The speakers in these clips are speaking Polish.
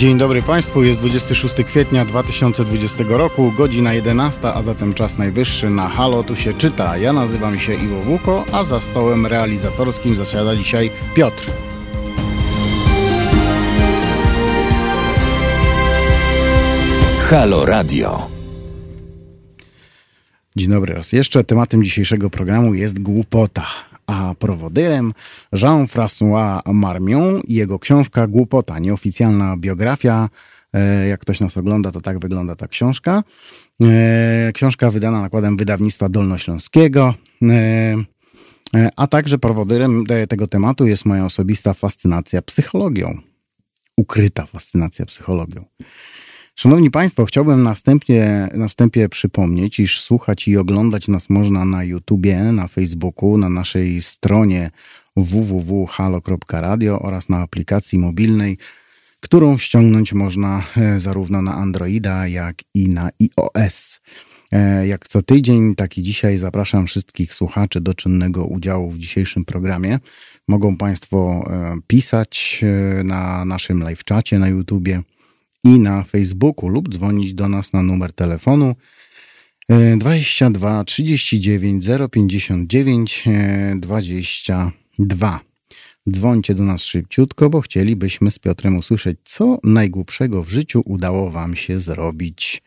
Dzień dobry Państwu, jest 26 kwietnia 2020 roku, godzina 11, a zatem czas najwyższy na Halo Tu się czyta. Ja nazywam się Iwo Wuko, a za stołem realizatorskim zasiada dzisiaj Piotr. Halo Radio. Dzień dobry raz jeszcze. Tematem dzisiejszego programu jest głupota, a prowodyrem Jean-François Marmion i jego książka Głupota, nieoficjalna biografia. E, jak ktoś nas ogląda, to tak wygląda ta książka. E, książka wydana nakładem wydawnictwa Dolnośląskiego. E, a także prowodyrem tego tematu jest moja osobista fascynacja psychologią. Ukryta fascynacja psychologią. Szanowni Państwo, chciałbym następnie, na wstępie przypomnieć, iż słuchać i oglądać nas można na YouTubie, na Facebooku, na naszej stronie www.halo.radio oraz na aplikacji mobilnej, którą ściągnąć można e, zarówno na Androida, jak i na iOS. E, jak co tydzień, tak i dzisiaj zapraszam wszystkich słuchaczy do czynnego udziału w dzisiejszym programie. Mogą Państwo e, pisać na naszym live czacie na YouTubie i na Facebooku lub dzwonić do nas na numer telefonu 22 39 059 22. Dzwońcie do nas szybciutko, bo chcielibyśmy z Piotrem usłyszeć, co najgłupszego w życiu udało Wam się zrobić.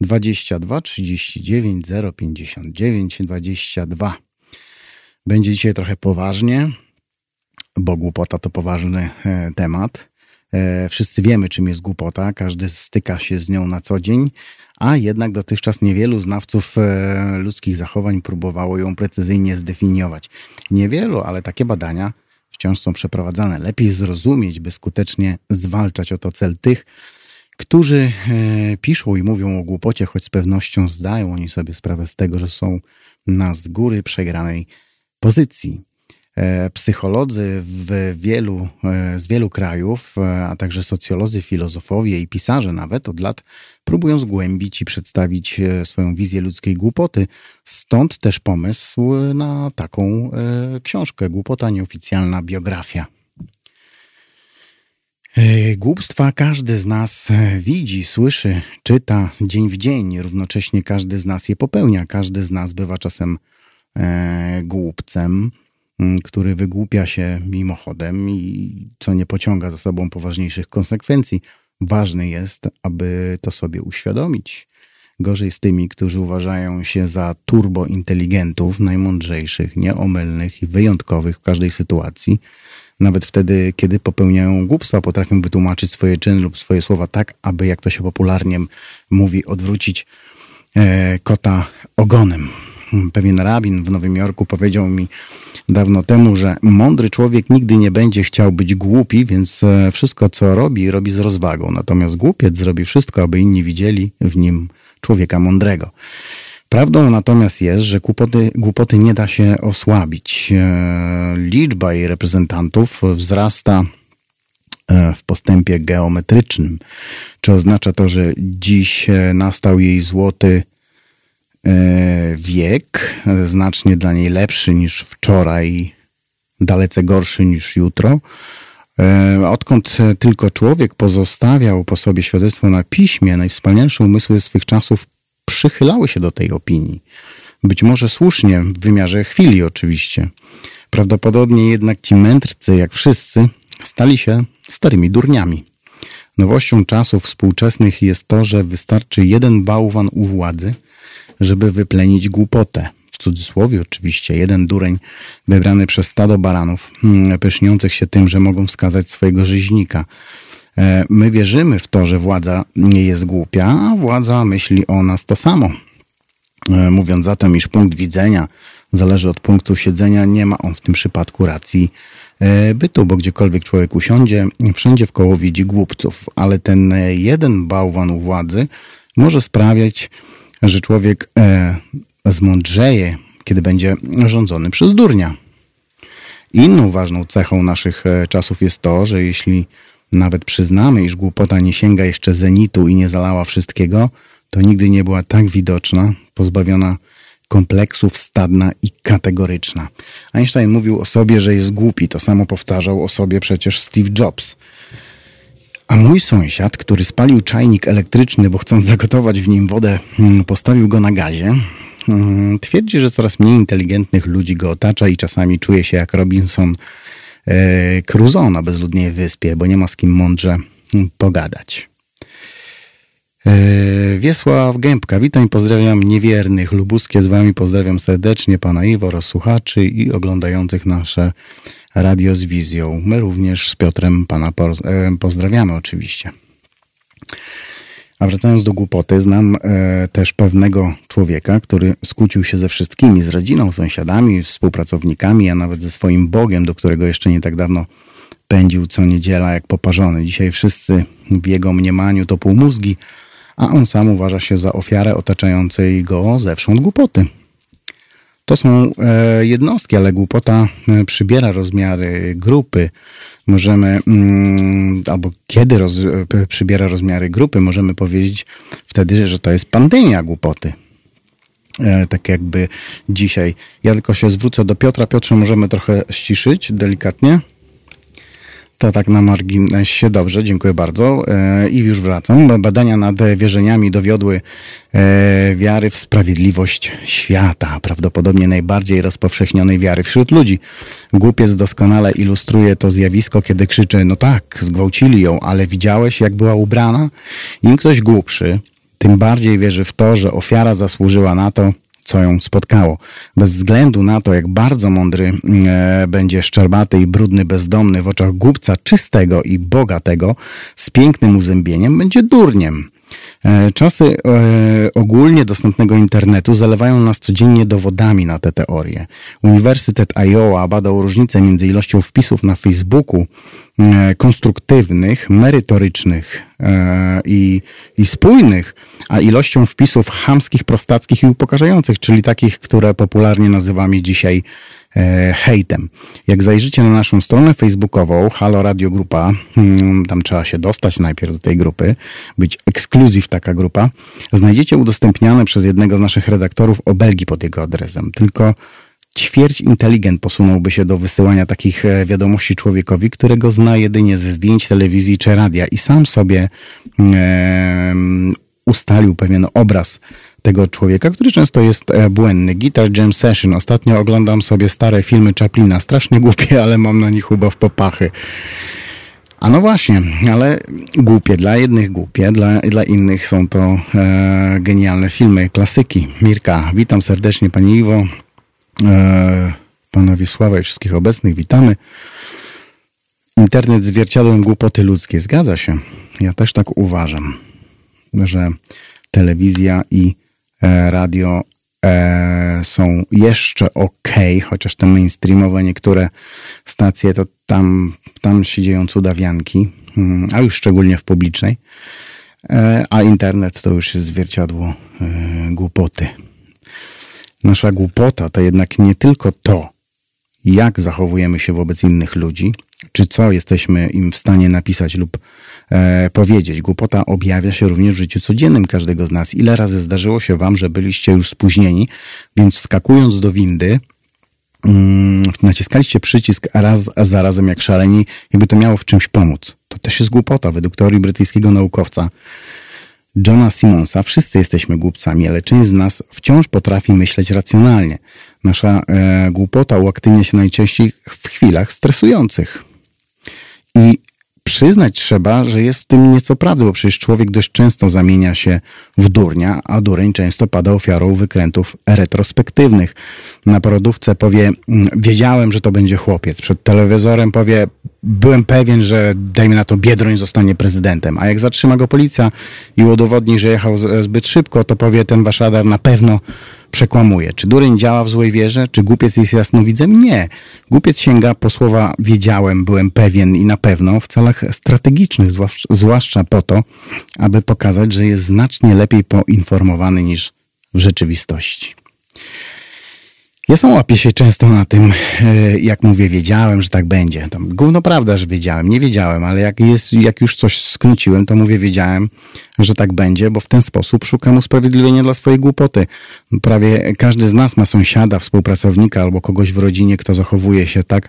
22 39 059 22. Będzie dzisiaj trochę poważnie, bo głupota to poważny e, temat. E, wszyscy wiemy, czym jest głupota, każdy styka się z nią na co dzień, a jednak dotychczas niewielu znawców e, ludzkich zachowań próbowało ją precyzyjnie zdefiniować. Niewielu, ale takie badania wciąż są przeprowadzane. Lepiej zrozumieć, by skutecznie zwalczać o to cel tych, którzy e, piszą i mówią o głupocie, choć z pewnością zdają oni sobie sprawę z tego, że są na z góry przegranej pozycji. E, psycholodzy w wielu, e, z wielu krajów, e, a także socjolodzy, filozofowie i pisarze nawet od lat próbują zgłębić i przedstawić swoją wizję ludzkiej głupoty. Stąd też pomysł na taką książkę Głupota nieoficjalna biografia. Głupstwa każdy z nas widzi, słyszy, czyta dzień w dzień. Równocześnie każdy z nas je popełnia. Każdy z nas bywa czasem głupcem. Mm, który wygłupia się mimochodem i co nie pociąga za sobą poważniejszych konsekwencji. Ważne jest, aby to sobie uświadomić. Gorzej z tymi, którzy uważają się za turbointeligentów, najmądrzejszych, nieomylnych i wyjątkowych w każdej sytuacji. Nawet wtedy, kiedy popełniają głupstwa, potrafią wytłumaczyć swoje czyny lub swoje słowa tak, aby, jak to się popularnie mówi, odwrócić e, kota ogonem. Pewien rabin w Nowym Jorku powiedział mi, dawno temu, że mądry człowiek nigdy nie będzie chciał być głupi, więc e, wszystko, co robi, robi z rozwagą. Natomiast głupiec zrobi wszystko, aby inni widzieli w nim człowieka mądrego. Prawdą natomiast jest, że głupoty, głupoty nie da się osłabić. E, liczba jej reprezentantów wzrasta e, w postępie geometrycznym. Czy oznacza to, że dziś nastał jej złoty wiek, znacznie dla niej lepszy niż wczoraj, dalece gorszy niż jutro. E, odkąd tylko człowiek pozostawiał po sobie świadectwo na piśmie, najwspanialsze umysły swych czasów przychylały się do tej opinii. Być może słusznie, w wymiarze chwili oczywiście. Prawdopodobnie jednak ci mędrcy, jak wszyscy, stali się starymi durniami. Nowością czasów współczesnych jest to, że wystarczy jeden bałwan u władzy – żeby wyplenić głupotę. W cudzysłowie oczywiście, jeden dureń wybrany przez stado baranów, hmm, pyszniących się tym, że mogą wskazać swojego rzeźnika. E, my wierzymy w to, że władza nie jest głupia, a władza myśli o nas to samo. E, mówiąc zatem, iż punkt widzenia zależy od punktu siedzenia, nie ma on w tym przypadku racji e, bytu, bo gdziekolwiek człowiek usiądzie, wszędzie w koło widzi głupców, ale ten jeden bałwan u władzy może sprawiać, że człowiek e, zmądrzeje, kiedy będzie rządzony przez durnia. Inną ważną cechą naszych e, czasów jest to, że jeśli nawet przyznamy, iż głupota nie sięga jeszcze zenitu i nie zalała wszystkiego, to nigdy nie była tak widoczna, pozbawiona kompleksów, stadna i kategoryczna. Einstein mówił o sobie, że jest głupi. To samo powtarzał o sobie przecież Steve Jobs. A mój sąsiad, który spalił czajnik elektryczny, bo chcąc zagotować w nim wodę, mm, postawił go na gazie, mm, twierdzi, że coraz mniej inteligentnych ludzi go otacza i czasami czuje się jak Robinson e, Crusoe na bezludnej wyspie, bo nie ma z kim mądrze mm, pogadać. E, Wiesław Gębka, witam i pozdrawiam niewiernych. Lubuskie z wami pozdrawiam serdecznie pana Iwo oraz słuchaczy i oglądających nasze radio z wizją. My również z Piotrem pana e, pozdrawiamy oczywiście. A wracając do głupoty, znam e, też pewnego człowieka, który skłócił się ze wszystkimi, z rodziną, sąsiadami, współpracownikami, a nawet ze swoim Bogiem, do którego jeszcze nie tak dawno pędził co niedziela jak poparzony. Dzisiaj wszyscy w jego mniemaniu to półmózgi, a on sam uważa się za ofiarę otaczającej go zewsząd głupoty. To są e, jednostki, ale głupota e, przybiera rozmiary grupy. Możemy, mm, albo kiedy roz, e, przybiera rozmiary grupy, możemy powiedzieć wtedy, że to jest pandemia głupoty. Tak jakby dzisiaj. Ja tylko się zwrócę do Piotra. Piotrze, możemy trochę ściszyć delikatnie. To tak na marginesie. Dobrze, dziękuję bardzo. E, I już wracam. Badania nad wierzeniami dowiodły e, wiary w sprawiedliwość świata, prawdopodobnie najbardziej rozpowszechnionej wiary wśród ludzi. Głupiec doskonale ilustruje to zjawisko, kiedy krzyczy, no tak, zgwałcili ją, ale widziałeś, jak była ubrana? Im ktoś głupszy, tym bardziej wierzy w to, że ofiara zasłużyła na to, co ją spotkało. Bez względu na to, jak bardzo mądry e, będzie szczerbaty i brudny bezdomny w oczach głupca czystego i bogatego, z pięknym uzębieniem, będzie durniem. E, czasy e, ogólnie dostępnego internetu zalewają nas codziennie dowodami na te teorie. Uniwersytet Iowa badał różnicę między ilością wpisów na Facebooku e, konstruktywnych, merytorycznych i, i spójnych, a ilością wpisów chamskich, prostackich i upokarzających, czyli takich, które popularnie nazywamy dzisiaj hejtem. Jak zajrzycie na naszą stronę facebookową Halo Radio Grupa, hmm, tam trzeba się dostać najpierw do tej grupy, być ekskluzyw taka grupa, znajdziecie udostępniane przez jednego z naszych redaktorów obelgi pod jego adresem. Tylko ćwierć inteligent posunąłby się do wysyłania takich e, wiadomości człowiekowi, którego zna jedynie ze zdjęć telewizji czy radia i sam sobie e, ustalił pewien obraz tego człowieka, który często jest e, błędny. Guitar Jam Session. Ostatnio oglądam sobie stare filmy Chaplina. Strasznie głupie, ale mam na nich chyba w popachy. A no właśnie, ale głupie. Dla jednych głupie, dla, dla innych są to e, genialne filmy, klasyki. Mirka, witam serdecznie Pani Iwo, e, Sława i wszystkich obecnych, witamy. Internet zwierciadłem głupoty ludzkie. Zgadza się. Ja też tak uważam, że telewizja i radio e, są jeszcze ok, chociaż te mainstreamowe niektóre stacje to tam, tam się dzieją cudawianki, mm, a już szczególnie w publicznej. E, a internet to już jest zwierciadło głupoty. Nasza głupota to jednak nie tylko to, jak zachowujemy się wobec innych ludzi, czy co jesteśmy im w stanie napisać lub e, powiedzieć. Głupota objawia się również w życiu codziennym każdego z nas. Ile razy zdarzyło się wam, że byliście już spóźnieni, więc wskakując do windy, mm, naciskaliście przycisk raz a zarazem jak szaleni, jakby to miało w czymś pomóc. To też jest głupota, według teorii brytyjskiego naukowca Johna Simonsa. Wszyscy jesteśmy głupcami, ale część z nas wciąż potrafi myśleć racjonalnie. Nasza e, głupota uaktywnia się najczęściej w chwilach stresujących. I przyznać trzeba, że jest w tym nieco prawdy, bo przecież człowiek dość często zamienia się w durnia, a dureń często pada ofiarą wykrętów retrospektywnych. Na porodówce powie, mm, wiedziałem, że to będzie chłopiec. Przed telewizorem powie, byłem pewien, że dajmy na to Biedroń zostanie prezydentem. A jak zatrzyma go policja i udowodni, że jechał zbyt szybko, to powie ten wasz radar na pewno przekłamuje. Czy dureń działa w złej wierze? Czy głupiec jest jasnowidzem? Nie. Głupiec sięga po słowa wiedziałem, byłem pewien i na pewno w celach strategicznych, zwłaszcza po to, aby pokazać, że jest znacznie lepiej poinformowany niż w rzeczywistości. Ja sam łapię się często na tym, e, jak mówię, wiedziałem, że tak będzie. Tam gówno prawda, że wiedziałem, nie wiedziałem, ale jak, jest, jak już coś skróciłem, to mówię, wiedziałem, że tak będzie, bo w ten sposób szukam usprawiedliwienia dla swojej głupoty. Prawie każdy z nas ma sąsiada, współpracownika albo kogoś w rodzinie, kto zachowuje się tak,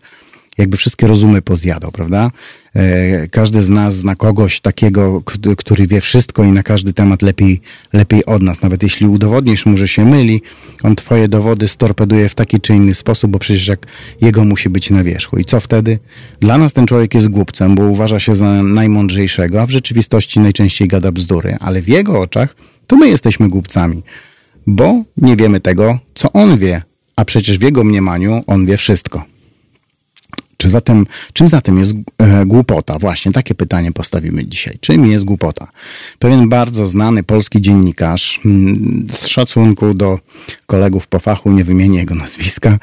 jakby wszystkie rozumy pozjadał, prawda? E, każdy z nas zna kogoś takiego, który wie wszystko i na każdy temat lepiej, lepiej od nas. Nawet jeśli udowodnisz mu, że się myli, on twoje dowody storpeduje w taki czy inny sposób, bo przecież jak jego musi być na wierzchu. I co wtedy? Dla nas ten człowiek jest głupcem, bo uważa się za najmądrzejszego, a w rzeczywistości najczęściej gada bzdury. Ale w jego oczach to my jesteśmy głupcami, bo nie wiemy tego, co on wie, a przecież w jego mniemaniu on wie wszystko. Czy zatem, czym zatem jest e, głupota? Właśnie takie pytanie postawimy dzisiaj. Czym jest głupota? Pewien bardzo znany polski dziennikarz, mm, z szacunku do kolegów po fachu, nie wymienię jego nazwiska,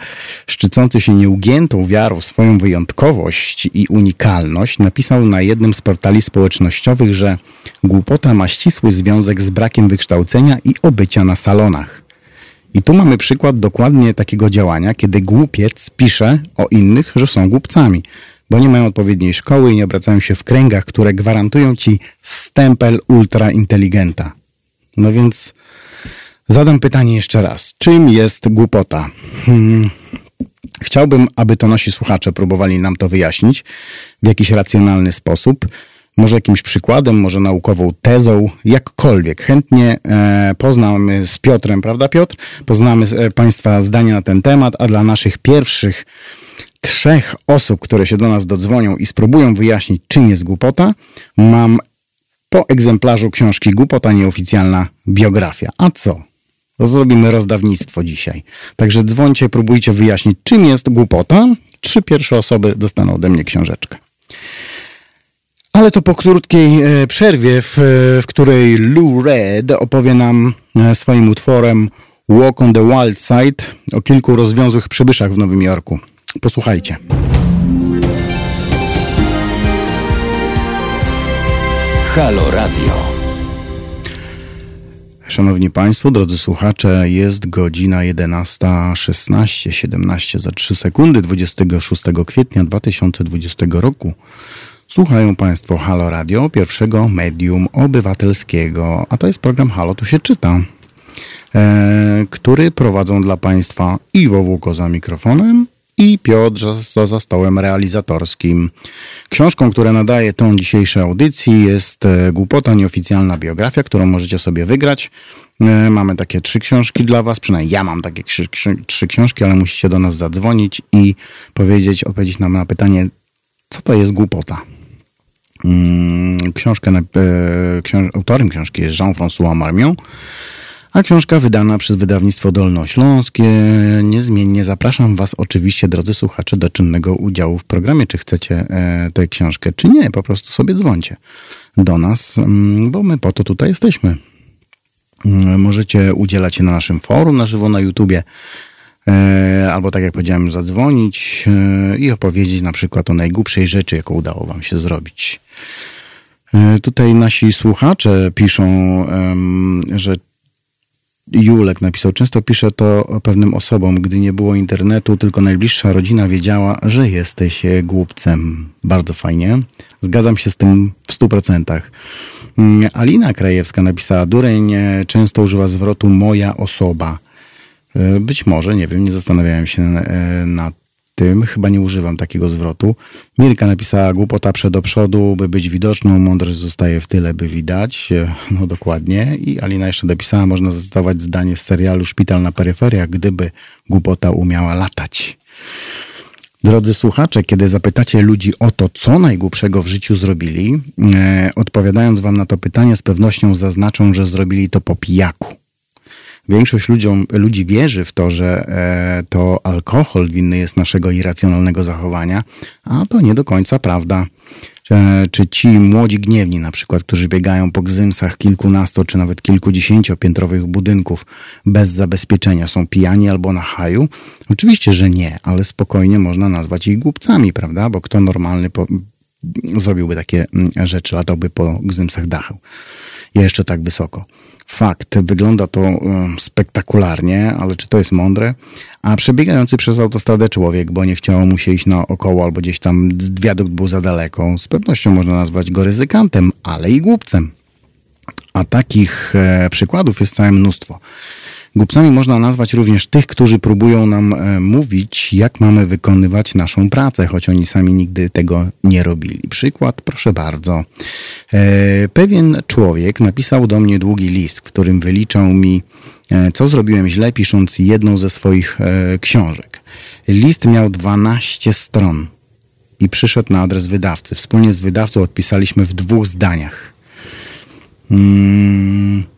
szczycący się nieugiętą wiarą w swoją wyjątkowość i unikalność, napisał na jednym z portali społecznościowych, że głupota ma ścisły związek z brakiem wykształcenia i obycia na salonach. I tu mamy przykład dokładnie takiego działania, kiedy głupiec pisze o innych, że są głupcami, bo nie mają odpowiedniej szkoły i nie obracają się w kręgach, które gwarantują ci stempel ultrainteligenta. No więc zadam pytanie jeszcze raz. Czym jest głupota? Hmm. Chciałbym, aby to nasi słuchacze próbowali nam to wyjaśnić w jakiś racjonalny sposób może jakimś przykładem, może naukową tezą, jakkolwiek. Chętnie e, poznamy z Piotrem, prawda Piotr? Poznamy e, Państwa zdania na ten temat, a dla naszych pierwszych trzech osób, które się do nas dodzwonią i spróbują wyjaśnić, czym jest głupota, mam po egzemplarzu książki Głupota Nieoficjalna Biografia. A co? Zrobimy rozdawnictwo dzisiaj. Także dzwońcie, próbujcie wyjaśnić, czym jest głupota. Trzy pierwsze osoby dostaną ode mnie książeczkę. Ale to po krótkiej e, przerwie, w, w której Lou Red opowie nam e, swoim utworem Walk on the Wild Side o kilku rozwiązłych przybyszach w Nowym Jorku. Posłuchajcie. Halo Radio. Szanowni Państwo, drodzy słuchacze, jest godzina 11.16, 17 za 3 sekundy 26 kwietnia 2020 roku. Słuchają Państwo Halo Radio, pierwszego medium obywatelskiego, a to jest program Halo Tu się czyta, e, który prowadzą dla Państwa Iwo Włóko za mikrofonem i Piotr za, za stołem realizatorskim. Książką, która nadaje tą dzisiejszej audycji jest e, Głupota Nieoficjalna Biografia, którą możecie sobie wygrać. E, mamy takie trzy książki dla Was, przynajmniej ja mam takie trzy książki, ale musicie do nas zadzwonić i powiedzieć, odpowiedzieć nam na pytanie, co to jest głupota. Mm, książkę, e, książ autorem książki jest Jean-François Marmion, a książka wydana przez wydawnictwo Dolnośląskie. Niezmiennie zapraszam Was oczywiście, drodzy słuchacze, do czynnego udziału w programie. Czy chcecie e, tę książkę, czy nie, po prostu sobie dzwońcie do nas, mm, bo my po to tutaj jesteśmy. Mm, możecie udzielać się na naszym forum na żywo na YouTubie albo tak jak powiedziałem, zadzwonić e, i opowiedzieć na przykład o najgłupszej rzeczy, jaką udało Wam się zrobić. E, tutaj nasi słuchacze piszą, że Julek napisał, często piszę to pewnym osobom, gdy nie było internetu, tylko najbliższa rodzina wiedziała, że jesteś głupcem. Bardzo fajnie. Zgadzam się z tym w stu procentach. Mm, Alina Krajewska napisała, Dureń często używa zwrotu moja osoba. E, być może, nie wiem, nie zastanawiałem się e, nad tym, chyba nie używam takiego zwrotu. Milka napisała głupota przed przodu, by być widoczną, mądrość zostaje w tyle, by widać. E, no dokładnie. I Alina jeszcze dopisała, można zacytować zdanie z serialu Szpital na peryferiach, gdyby głupota umiała latać. Drodzy słuchacze, kiedy zapytacie ludzi o to, co najgłupszego w życiu zrobili, e, odpowiadając wam na to pytanie, z pewnością zaznaczą, że zrobili to po pijaku. Większość ludziom, ludzi wierzy w to, że e, to alkohol winny jest naszego irracjonalnego zachowania, a to nie do końca prawda. E, czy ci młodzi gniewni na przykład, którzy biegają po gzymsach kilkunasto czy nawet kilkudziesięciopiętrowych budynków bez zabezpieczenia są pijani albo na haju? Oczywiście, że nie, ale spokojnie można nazwać ich głupcami, prawda? Bo kto normalny po, zrobiłby takie mm, rzeczy, latałby po gzymsach dachu. Jeszcze tak wysoko. Fakt, wygląda to spektakularnie, ale czy to jest mądre? A przebiegający przez autostradę człowiek, bo nie chciało mu się iść naokoło albo gdzieś tam wiadukt był za daleko, z pewnością można nazwać go ryzykantem, ale i głupcem. A takich e, przykładów jest całe mnóstwo. Głupcami można nazwać również tych, którzy próbują nam e, mówić, jak mamy wykonywać naszą pracę, choć oni sami nigdy tego nie robili. Przykład, proszę bardzo. E, pewien człowiek napisał do mnie długi list, w którym wyliczał mi, e, co zrobiłem źle, pisząc jedną ze swoich książek. List miał 12 stron i przyszedł na adres wydawcy. Wspólnie z wydawcą odpisaliśmy w dwóch zdaniach. Hmm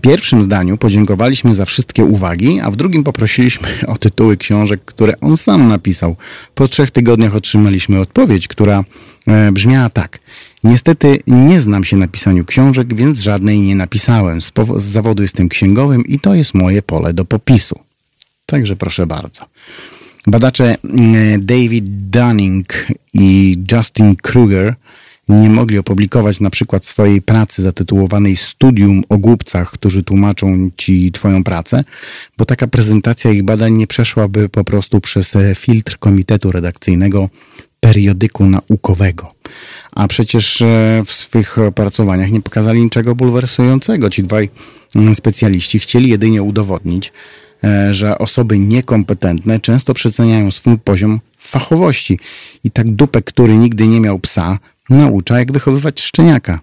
pierwszym zdaniu podziękowaliśmy za wszystkie uwagi, a w drugim poprosiliśmy o tytuły książek, które on sam napisał. Po trzech tygodniach otrzymaliśmy odpowiedź, która e, brzmiała tak. Niestety nie znam się na pisaniu książek, więc żadnej nie napisałem. Z, z zawodu jestem księgowym i to jest moje pole do popisu. Także proszę bardzo. Badacze mm, David Dunning i Justin Kruger nie mogli opublikować na przykład swojej pracy zatytułowanej Studium o głupcach, którzy tłumaczą ci twoją pracę, bo taka prezentacja ich badań nie przeszłaby po prostu przez filtr komitetu redakcyjnego periodyku naukowego. A przecież e, w swych opracowaniach nie pokazali niczego bulwersującego. Ci dwaj mm, specjaliści chcieli jedynie udowodnić, e, że osoby niekompetentne często przeceniają swój poziom fachowości. I tak dupek, który nigdy nie miał psa, naucza, jak wychowywać szczeniaka.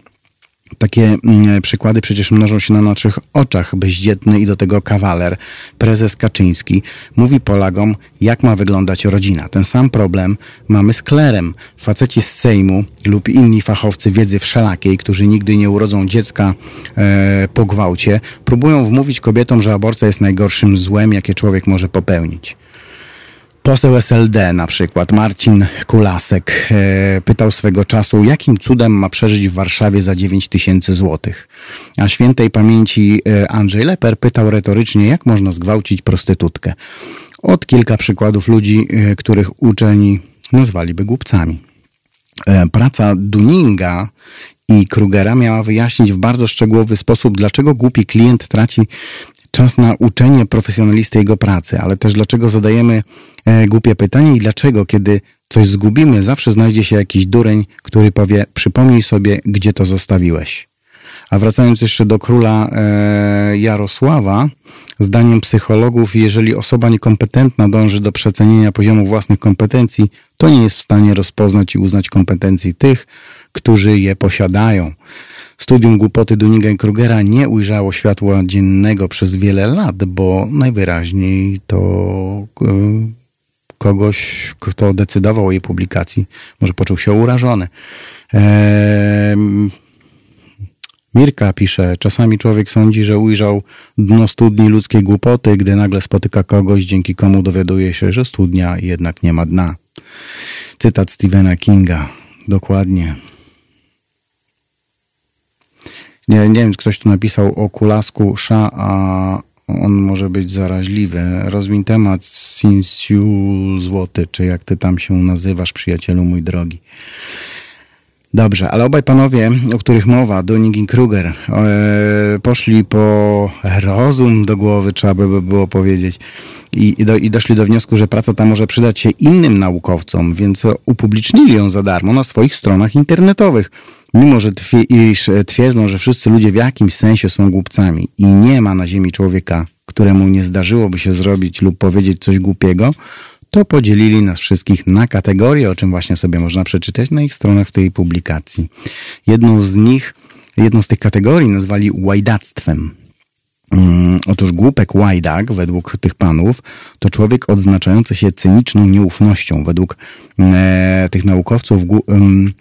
Takie mm, przykłady przecież mnożą się na naszych oczach. Bezdzietny i do tego kawaler, prezes Kaczyński, mówi Polakom, jak ma wyglądać rodzina. Ten sam problem mamy z klerem. Faceci z Sejmu lub inni fachowcy wiedzy wszelakiej, którzy nigdy nie urodzą dziecka e, po gwałcie, próbują wmówić kobietom, że aborcja jest najgorszym złem, jakie człowiek może popełnić. Poseł SLD na przykład, Marcin Kulasek, e, pytał swego czasu, jakim cudem ma przeżyć w Warszawie za 9 tysięcy złotych. A świętej pamięci e, Andrzej Leper pytał retorycznie, jak można zgwałcić prostytutkę. Od kilka przykładów ludzi, e, których uczeni nazwaliby głupcami. Praca Duninga i Krugera miała wyjaśnić w bardzo szczegółowy sposób, dlaczego głupi klient traci czas na uczenie profesjonalisty jego pracy, ale też dlaczego zadajemy e, głupie pytanie i dlaczego, kiedy coś zgubimy, zawsze znajdzie się jakiś dureń, który powie: Przypomnij sobie, gdzie to zostawiłeś. A wracając jeszcze do króla e, Jarosława, zdaniem psychologów, jeżeli osoba niekompetentna dąży do przecenienia poziomu własnych kompetencji, to nie jest w stanie rozpoznać i uznać kompetencji tych, którzy je posiadają. Studium głupoty Duniga i Krugera nie ujrzało światła dziennego przez wiele lat, bo najwyraźniej to e, kogoś, kto decydował o jej publikacji, może poczuł się urażony. Eee, Mirka pisze, czasami człowiek sądzi, że ujrzał dno studni ludzkiej głupoty, gdy nagle spotyka kogoś, dzięki komu dowiaduje się, że studnia jednak nie ma dna. Cytat Stephena Kinga. Dokładnie. Nie, nie wiem, ktoś tu napisał o kulasku sza, a on może być zaraźliwy. Rozwiń temat Sinsiu Złoty, czy jak ty tam się nazywasz, przyjacielu mój drogi. Dobrze, ale obaj panowie, o których mowa, Dunning i Kruger, e, poszli po rozum do głowy, trzeba by było powiedzieć, i, i, do, i doszli do wniosku, że praca ta może przydać się innym naukowcom, więc upublicznili ją za darmo na swoich stronach internetowych mimo że twierdzą, że wszyscy ludzie w jakimś sensie są głupcami i nie ma na ziemi człowieka, któremu nie zdarzyłoby się zrobić lub powiedzieć coś głupiego, to podzielili nas wszystkich na kategorie, o czym właśnie sobie można przeczytać na ich stronach w tej publikacji. Jedną z nich, jedną z tych kategorii nazwali łajdactwem. Um, otóż głupek łajdak, według tych panów, to człowiek odznaczający się cyniczną nieufnością. Według e, tych naukowców um, Mm,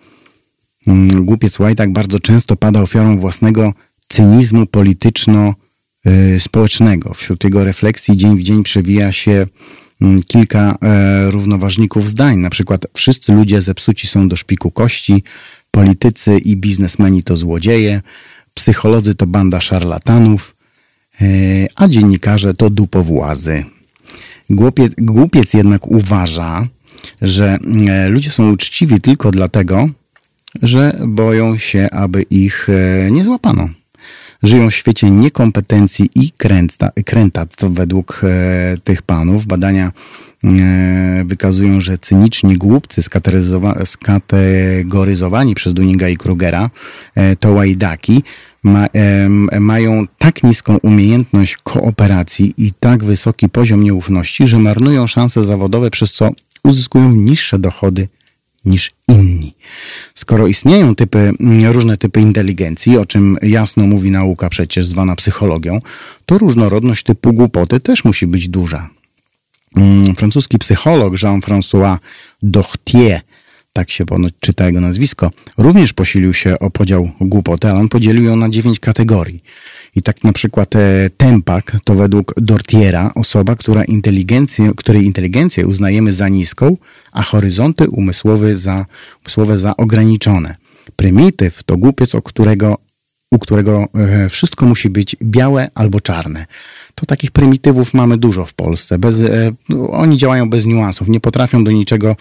głupiec Łajdak bardzo często pada ofiarą własnego cynizmu polityczno-społecznego. Wśród jego refleksji dzień w dzień przewija się mm, kilka e, równoważników zdań. Na przykład wszyscy ludzie zepsuci są do szpiku kości, politycy i biznesmeni to złodzieje, psycholodzy to banda szarlatanów, e, a dziennikarze to dupowłazy. Głupiec, głupiec jednak uważa, że e, ludzie są uczciwi tylko dlatego, że boją się, aby ich e, nie złapano. Żyją w świecie niekompetencji i kręta, krętactw według e, tych panów. Badania e, wykazują, że cyniczni głupcy skategoryzowani przez Duninga i Krugera to łajdaki ma, e, mają tak niską umiejętność kooperacji i tak wysoki poziom nieufności, że marnują szanse zawodowe, przez co uzyskują niższe dochody niż inni. Skoro istnieją typy, różne typy inteligencji, o czym jasno mówi nauka przecież zwana psychologią, to różnorodność typu głupoty też musi być duża. Mm, francuski psycholog Jean-François Dortier, tak się ponoć czyta jego nazwisko, również posilił się o podział głupoty, ale on podzielił ją na dziewięć kategorii. I tak na przykład e, tempak to według Dortiera osoba, która inteligencję, której inteligencję uznajemy za niską, a horyzonty umysłowe za, umysłowe za ograniczone. Prymityw to głupiec, o którego, u którego e, wszystko musi być białe albo czarne to takich prymitywów mamy dużo w Polsce. Bez, e, oni działają bez niuansów, nie potrafią do niczego,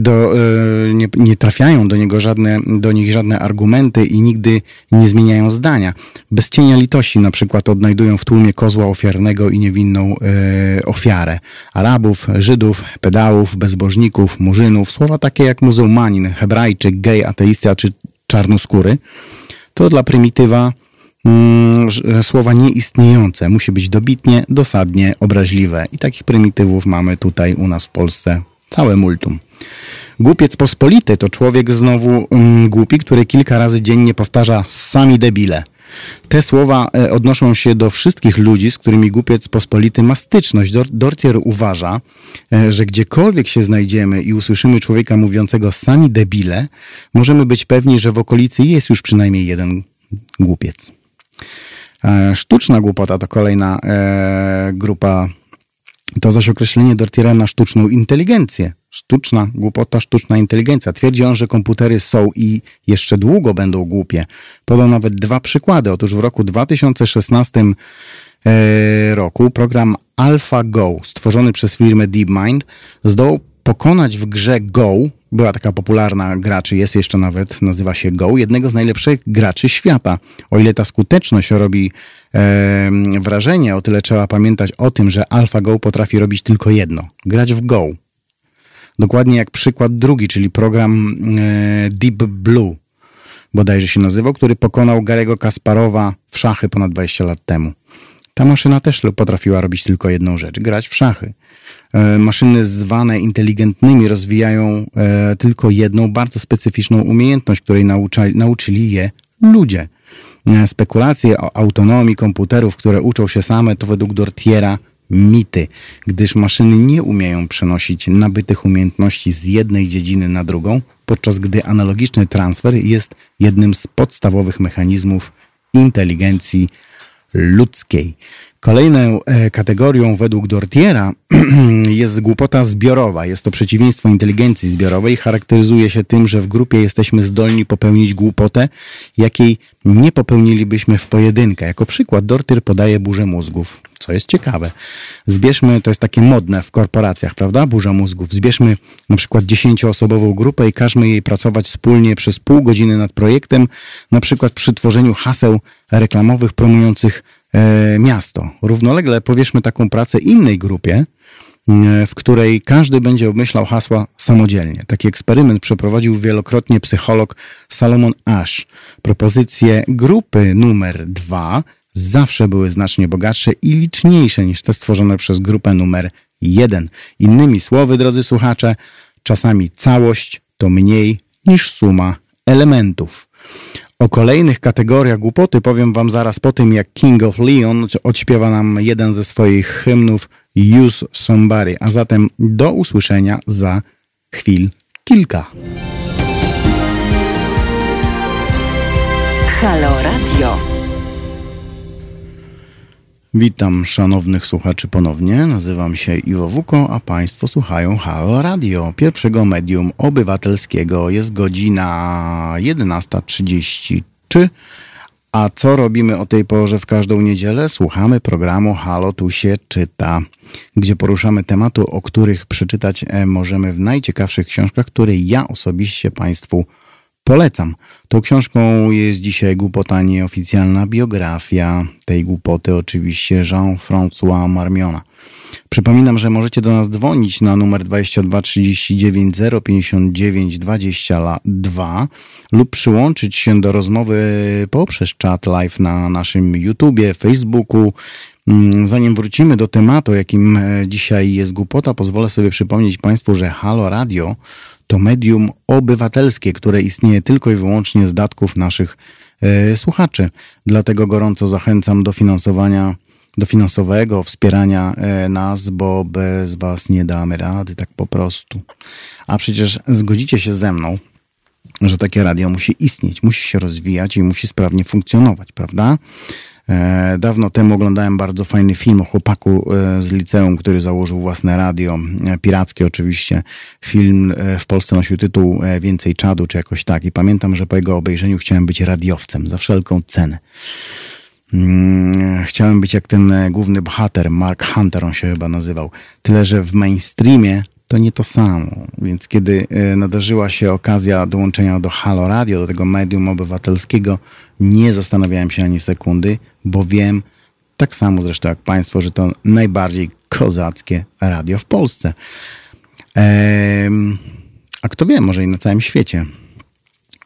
do, e, nie, nie, trafiają do, niego żadne, do nich żadne argumenty i nigdy nie zmieniają zdania. Bez cienia litości na przykład odnajdują w tłumie kozła ofiarnego i niewinną e, ofiarę. Arabów, Żydów, pedałów, bezbożników, murzynów, słowa takie jak muzułmanin, hebrajczyk, gej, ateista czy czarnoskóry, to dla prymitywa Mm, słowa nieistniejące. Musi być dobitnie, dosadnie, obraźliwe. I takich prymitywów mamy tutaj u nas w Polsce całe multum. Głupiec pospolity to człowiek znowu mm, głupi, który kilka razy dziennie powtarza sami debile. Te słowa e, odnoszą się do wszystkich ludzi, z którymi głupiec pospolity ma styczność. Dortier uważa, e, że gdziekolwiek się znajdziemy i usłyszymy człowieka mówiącego sami debile, możemy być pewni, że w okolicy jest już przynajmniej jeden głupiec. E, sztuczna głupota to kolejna grupa, to zaś określenie Dortiera na sztuczną inteligencję. Sztuczna głupota, sztuczna inteligencja. Twierdzi on, że komputery są i jeszcze długo będą głupie. Podał nawet dwa przykłady. Otóż w roku 2016 e, roku program AlphaGo, stworzony przez firmę DeepMind, zdołał pokonać w grze Go, była taka popularna gra, czy jest jeszcze nawet, nazywa się Go, jednego z najlepszych graczy świata. O ile ta skuteczność robi e, wrażenie, o tyle trzeba pamiętać o tym, że AlphaGo potrafi robić tylko jedno grać w Go. Dokładnie jak przykład drugi, czyli program e, Deep Blue, bodajże się nazywał, który pokonał Garego Kasparowa w szachy ponad 20 lat temu. Ta maszyna też potrafiła robić tylko jedną rzecz grać w szachy. E, maszyny zwane inteligentnymi rozwijają e, tylko jedną bardzo specyficzną umiejętność, której nauczali, nauczyli je ludzie. E, spekulacje o autonomii komputerów, które uczą się same, to według Dortiera mity, gdyż maszyny nie umieją przenosić nabytych umiejętności z jednej dziedziny na drugą, podczas gdy analogiczny transfer jest jednym z podstawowych mechanizmów inteligencji ludzkiej. Kolejną e, kategorią według Dortiera jest głupota zbiorowa. Jest to przeciwieństwo inteligencji zbiorowej. Charakteryzuje się tym, że w grupie jesteśmy zdolni popełnić głupotę, jakiej nie popełnilibyśmy w pojedynkę. Jako przykład Dortier podaje burzę mózgów, co jest ciekawe. Zbierzmy, to jest takie modne w korporacjach, prawda? Burza mózgów. Zbierzmy na przykład dziesięcioosobową grupę i każmy jej pracować wspólnie przez pół godziny nad projektem, na przykład przy tworzeniu haseł reklamowych promujących miasto. Równolegle powierzmy taką pracę innej grupie, e, w której każdy będzie obmyślał hasła samodzielnie. Taki eksperyment przeprowadził wielokrotnie psycholog Salomon Ash. Propozycje grupy numer dwa zawsze były znacznie bogatsze i liczniejsze niż te stworzone przez grupę numer jeden. Innymi słowy, drodzy słuchacze, czasami całość to mniej niż suma elementów. O kolejnych kategoriach głupoty powiem wam zaraz po tym, jak King of Leon odśpiewa nam jeden ze swoich hymnów Use Somebody. A zatem do usłyszenia za chwil kilka. Halo Radio. Witam szanownych słuchaczy ponownie. Nazywam się Iwo Wuko, a Państwo słuchają Halo Radio, pierwszego medium obywatelskiego. Jest godzina 11.33. A co robimy o tej porze w każdą niedzielę? Słuchamy programu Halo Tu się czyta, gdzie poruszamy tematy, o których przeczytać e, możemy w najciekawszych książkach, które ja osobiście Państwu Polecam. Tą książką jest dzisiaj głupota nieoficjalna biografia tej głupoty, oczywiście Jean-François Marmiona. Przypominam, że możecie do nas dzwonić na numer 22 39 059 22 lub przyłączyć się do rozmowy poprzez czat live na naszym YouTubie, Facebooku. Mm, zanim wrócimy do tematu, jakim e, dzisiaj jest głupota, pozwolę sobie przypomnieć Państwu, że Halo Radio to medium obywatelskie, które istnieje tylko i wyłącznie z datków naszych e, słuchaczy. Dlatego gorąco zachęcam do finansowania do finansowego wspierania e, nas, bo bez Was nie damy rady, tak po prostu. A przecież zgodzicie się ze mną, że takie radio musi istnieć, musi się rozwijać i musi sprawnie funkcjonować, prawda? E, dawno temu oglądałem bardzo fajny film o chłopaku e, z liceum, który założył własne radio, pirackie oczywiście. Film w Polsce nosił tytuł Więcej czadu, czy jakoś tak. I pamiętam, że po jego obejrzeniu chciałem być radiowcem za wszelką cenę. Mm, chciałem być jak ten e, główny bohater, Mark Hunter on się chyba nazywał. Tyle, że w mainstreamie to nie to samo. Więc kiedy e, nadarzyła się okazja dołączenia do Halo Radio, do tego medium obywatelskiego, nie zastanawiałem się ani sekundy, bo wiem, tak samo zresztą jak Państwo, że to najbardziej kozackie radio w Polsce. Ehm, a kto wie, może i na całym świecie.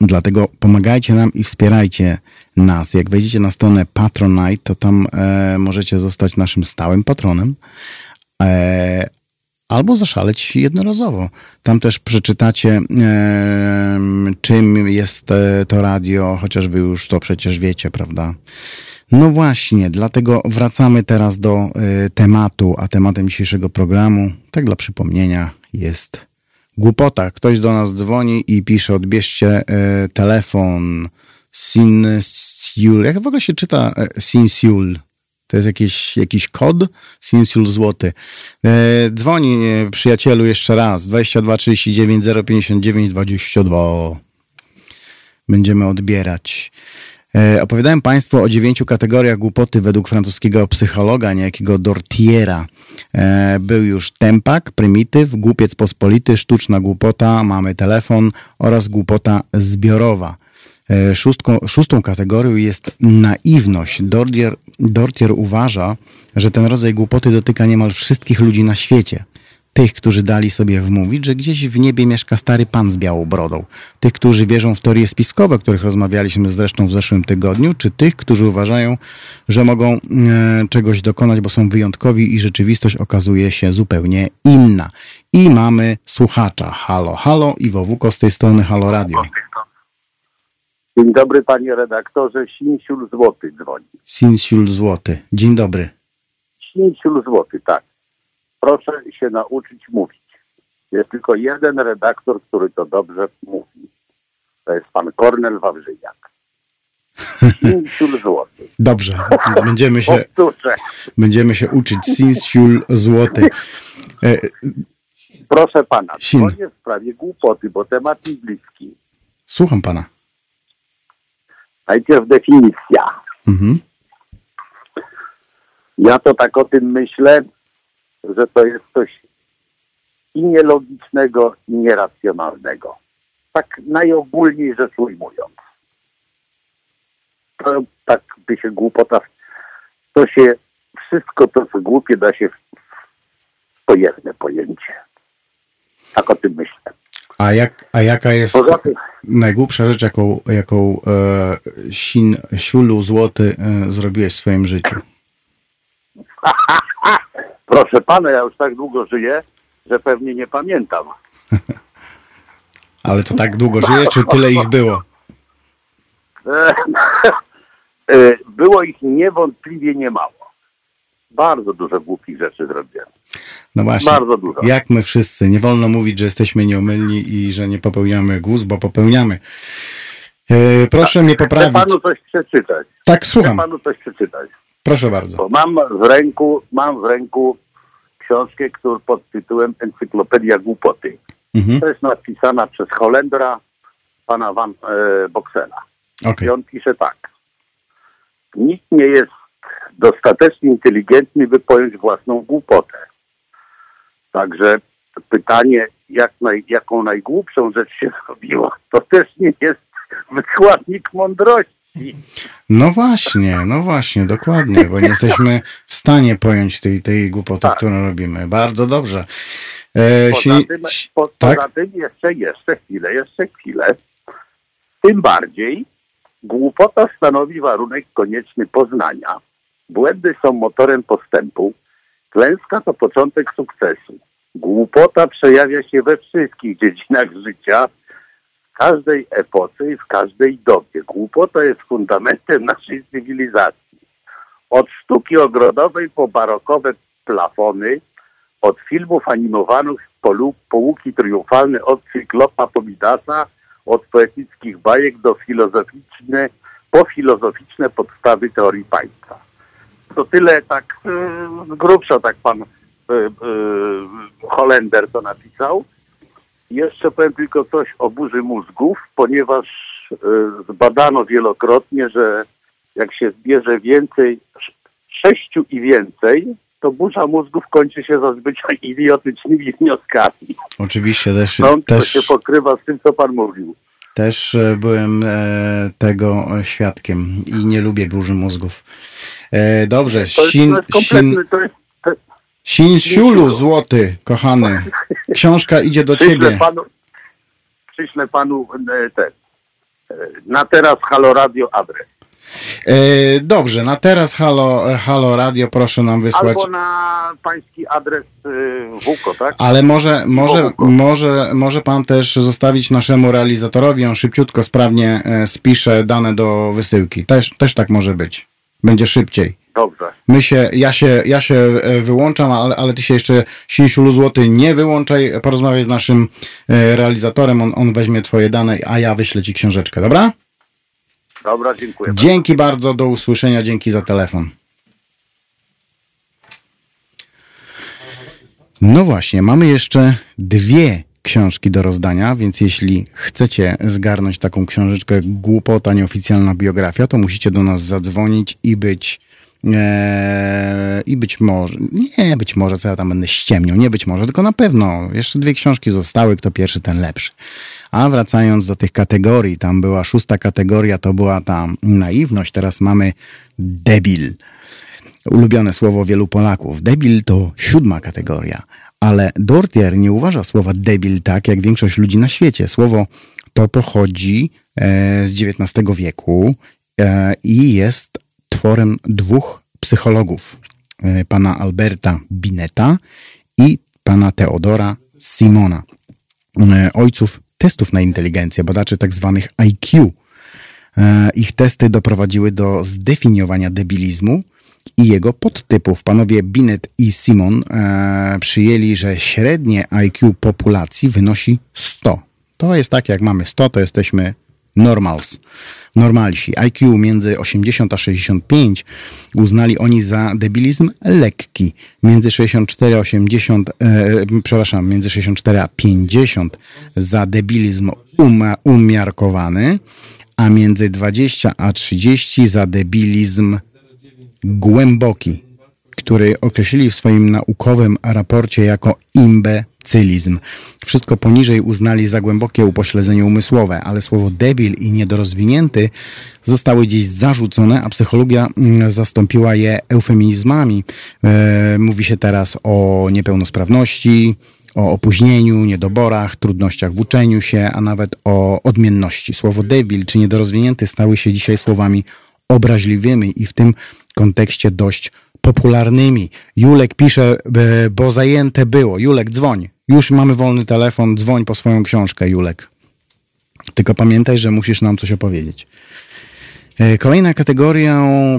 Dlatego pomagajcie nam i wspierajcie nas. Jak wejdziecie na stronę Patronite, to tam e, możecie zostać naszym stałym patronem. E, albo zaszaleć jednorazowo. Tam też przeczytacie, e, czym jest e, to radio, chociaż wy już to przecież wiecie, prawda? No właśnie, dlatego wracamy teraz do e, tematu, a tematem dzisiejszego programu, tak dla przypomnienia, jest głupota. Ktoś do nas dzwoni i pisze, odbierzcie e, telefon Sinsiul. Jak w ogóle się czyta e, Sinsiul? To jest jakiś, jakiś kod? Sinsiul złoty. E, dzwoni przyjacielu jeszcze raz. 22 39 059 22. Będziemy odbierać. E, opowiadałem Państwu o dziewięciu kategoriach głupoty według francuskiego psychologa, niejakiego Dortiera. E, był już tempak, prymityw, głupiec pospolity, sztuczna głupota, mamy telefon oraz głupota zbiorowa. E, szóstką, szóstą kategorią jest naiwność. Dortier, Dortier uważa, że ten rodzaj głupoty dotyka niemal wszystkich ludzi na świecie tych, którzy dali sobie wmówić, że gdzieś w niebie mieszka stary pan z białą brodą, tych, którzy wierzą w teorie spiskowe, o których rozmawialiśmy zresztą w zeszłym tygodniu, czy tych, którzy uważają, że mogą e, czegoś dokonać, bo są wyjątkowi i rzeczywistość okazuje się zupełnie inna. I mamy słuchacza. Halo, halo, Iwo Wuko z tej strony Halo Radio. Dzień dobry panie redaktorze, Sinsiul Złoty dzwoni. Sinsiul Złoty, dzień dobry. Sinsiul Złoty, tak proszę się nauczyć mówić. Jest tylko jeden redaktor, który to dobrze mówi. To jest pan Kornel Wawrzyniak. Sinsiul złoty. Dobrze, będziemy się, będziemy się uczyć. Sinsiul złoty. E, proszę pana, to jest w sprawie głupoty, bo temat mi bliski. Słucham pana. Najpierw definicja. Mhm. Ja to tak o tym myślę, że to jest coś i nielogicznego, i nieracjonalnego. Tak najogólniej rzecz ujmując. To tak by się głupota, to się wszystko to, co głupie, da się w pojemne pojęcie. Tak o tym myślę. A, jak, a jaka jest najgłupsza rzecz, jaką, jaką e, Sin, Siulu Złoty e, zrobiłeś w swoim życiu? Proszę pana, ja już tak długo żyję, że pewnie nie pamiętam. Ale to tak długo żyje, czy tyle ich było? E, było ich niewątpliwie niemało. Bardzo dużo głupich rzeczy zrobiłem. No właśnie. Bardzo dużo. Jak my wszyscy. Nie wolno mówić, że jesteśmy nieomylni i że nie popełniamy głos, bo popełniamy. E, proszę mnie poprawić. Chcę panu coś przeczytać. Tak, słucham. Chcę panu coś przeczytać. Proszę bardzo. Bo mam w ręku, mam w ręku książkę, którą pod tytułem Encyklopedia Głupoty. Mhm. To jest napisana przez Holendra, pana Van e, Boxela. Okay. I on pisze tak. Nikt nie jest dostatecznie inteligentny, by pojąć własną głupotę. Także pytanie, jak naj, jaką najgłupszą rzecz się zrobiła, to też nie jest wykładnik mądrości. No właśnie, no właśnie, dokładnie, bo nie jesteśmy w stanie pojąć tej, tej głupoty, tak. którą robimy. Bardzo dobrze. E, poza, si, tym, po, tak? poza tym jeszcze, jeszcze chwilę, jeszcze chwilę. Tym bardziej głupota stanowi warunek konieczny poznania. Błędy są motorem postępu. Klęska to początek sukcesu. Głupota przejawia się we wszystkich dziedzinach życia, w każdej epoce i w każdej dobie. Głupota jest fundamentem naszej cywilizacji. Od sztuki ogrodowej po barokowe plafony, od filmów animowanych po, po łuki triumfalne, od cyklopa po Midasa, od poetyckich bajek do filozoficzne, po filozoficzne podstawy teorii państwa. To tyle tak z grubsza tak pan Y, y, Holender to napisał. Jeszcze powiem tylko coś o burzy mózgów, ponieważ y, zbadano wielokrotnie, że jak się zbierze więcej, sześciu i więcej, to burza mózgów kończy się zazwyczaj idiotycznymi wnioskami. Oczywiście też. Stąd też... to się pokrywa z tym, co pan mówił. Też e, byłem e, tego świadkiem i nie lubię burzy mózgów. E, dobrze, jest Sinsiulu złoty, kochany. Książka idzie do przyślę ciebie. Panu, przyślę panu e, ten, e, na teraz Halo Radio adres. E, dobrze, na teraz Halo, Halo Radio proszę nam wysłać. Albo na pański adres WUKO, tak? Ale może, może, może, może pan też zostawić naszemu realizatorowi, on szybciutko, sprawnie spisze dane do wysyłki. Też, też tak może być. Będzie szybciej. Dobrze. My się, ja się, ja się e, wyłączam, ale, ale ty się jeszcze Sinsiulu Złoty nie wyłączaj. Porozmawiaj z naszym e, realizatorem, on, on weźmie twoje dane, a ja wyślę ci książeczkę, dobra? Dobra, dziękuję. Dzięki bardzo, bardzo do usłyszenia, dzięki za telefon. No właśnie, mamy jeszcze dwie książki do rozdania, więc jeśli chcecie zgarnąć taką książeczkę Głupota, nieoficjalna biografia, to musicie do nas zadzwonić i być Eee, I być może, nie być może, co ja tam będę ściemniał, nie być może, tylko na pewno. Jeszcze dwie książki zostały, kto pierwszy, ten lepszy. A wracając do tych kategorii, tam była szósta kategoria, to była ta naiwność, teraz mamy debil. Ulubione słowo wielu Polaków. Debil to siódma kategoria, ale Dortier nie uważa słowa debil tak, jak większość ludzi na świecie. Słowo to pochodzi e, z XIX wieku e, i jest tworem dwóch psychologów, e, pana Alberta Bineta i pana Teodora Simona, ojców testów na inteligencję, badaczy. Tak IQ. E, ich testy doprowadziły do zdefiniowania debilizmu i jego podtypów. Panowie Binet i Simon przyjęli, że średnie IQ populacji wynosi 100. To jest tak, jak mamy 100, to jesteśmy normals normalsi. IQ między 80 a 65 uznali oni za debilizm lekki. Między 64 a 80, e, przepraszam, między 64 a 50 za debilizm um, umiarkowany, a między 20 a 30 za debilizm głęboki, który określili w swoim naukowym raporcie jako imbe cylizm. Wszystko poniżej uznali za głębokie upośledzenie umysłowe, ale słowo debil i niedorozwinięty zostały dziś zarzucone, a psychologia mm, zastąpiła je eufemizmami. E, mówi się teraz o niepełnosprawności, o opóźnieniu, niedoborach, trudnościach w uczeniu się, a nawet o odmienności. Słowo debil czy niedorozwinięty stały się dzisiaj słowami obraźliwymi i w tym kontekście dość popularnymi. Julek pisze, bo zajęte było. Julek, dzwoń. Już mamy wolny telefon, dzwoń po swoją książkę, Julek. Tylko pamiętaj, że musisz nam coś opowiedzieć. E, kolejna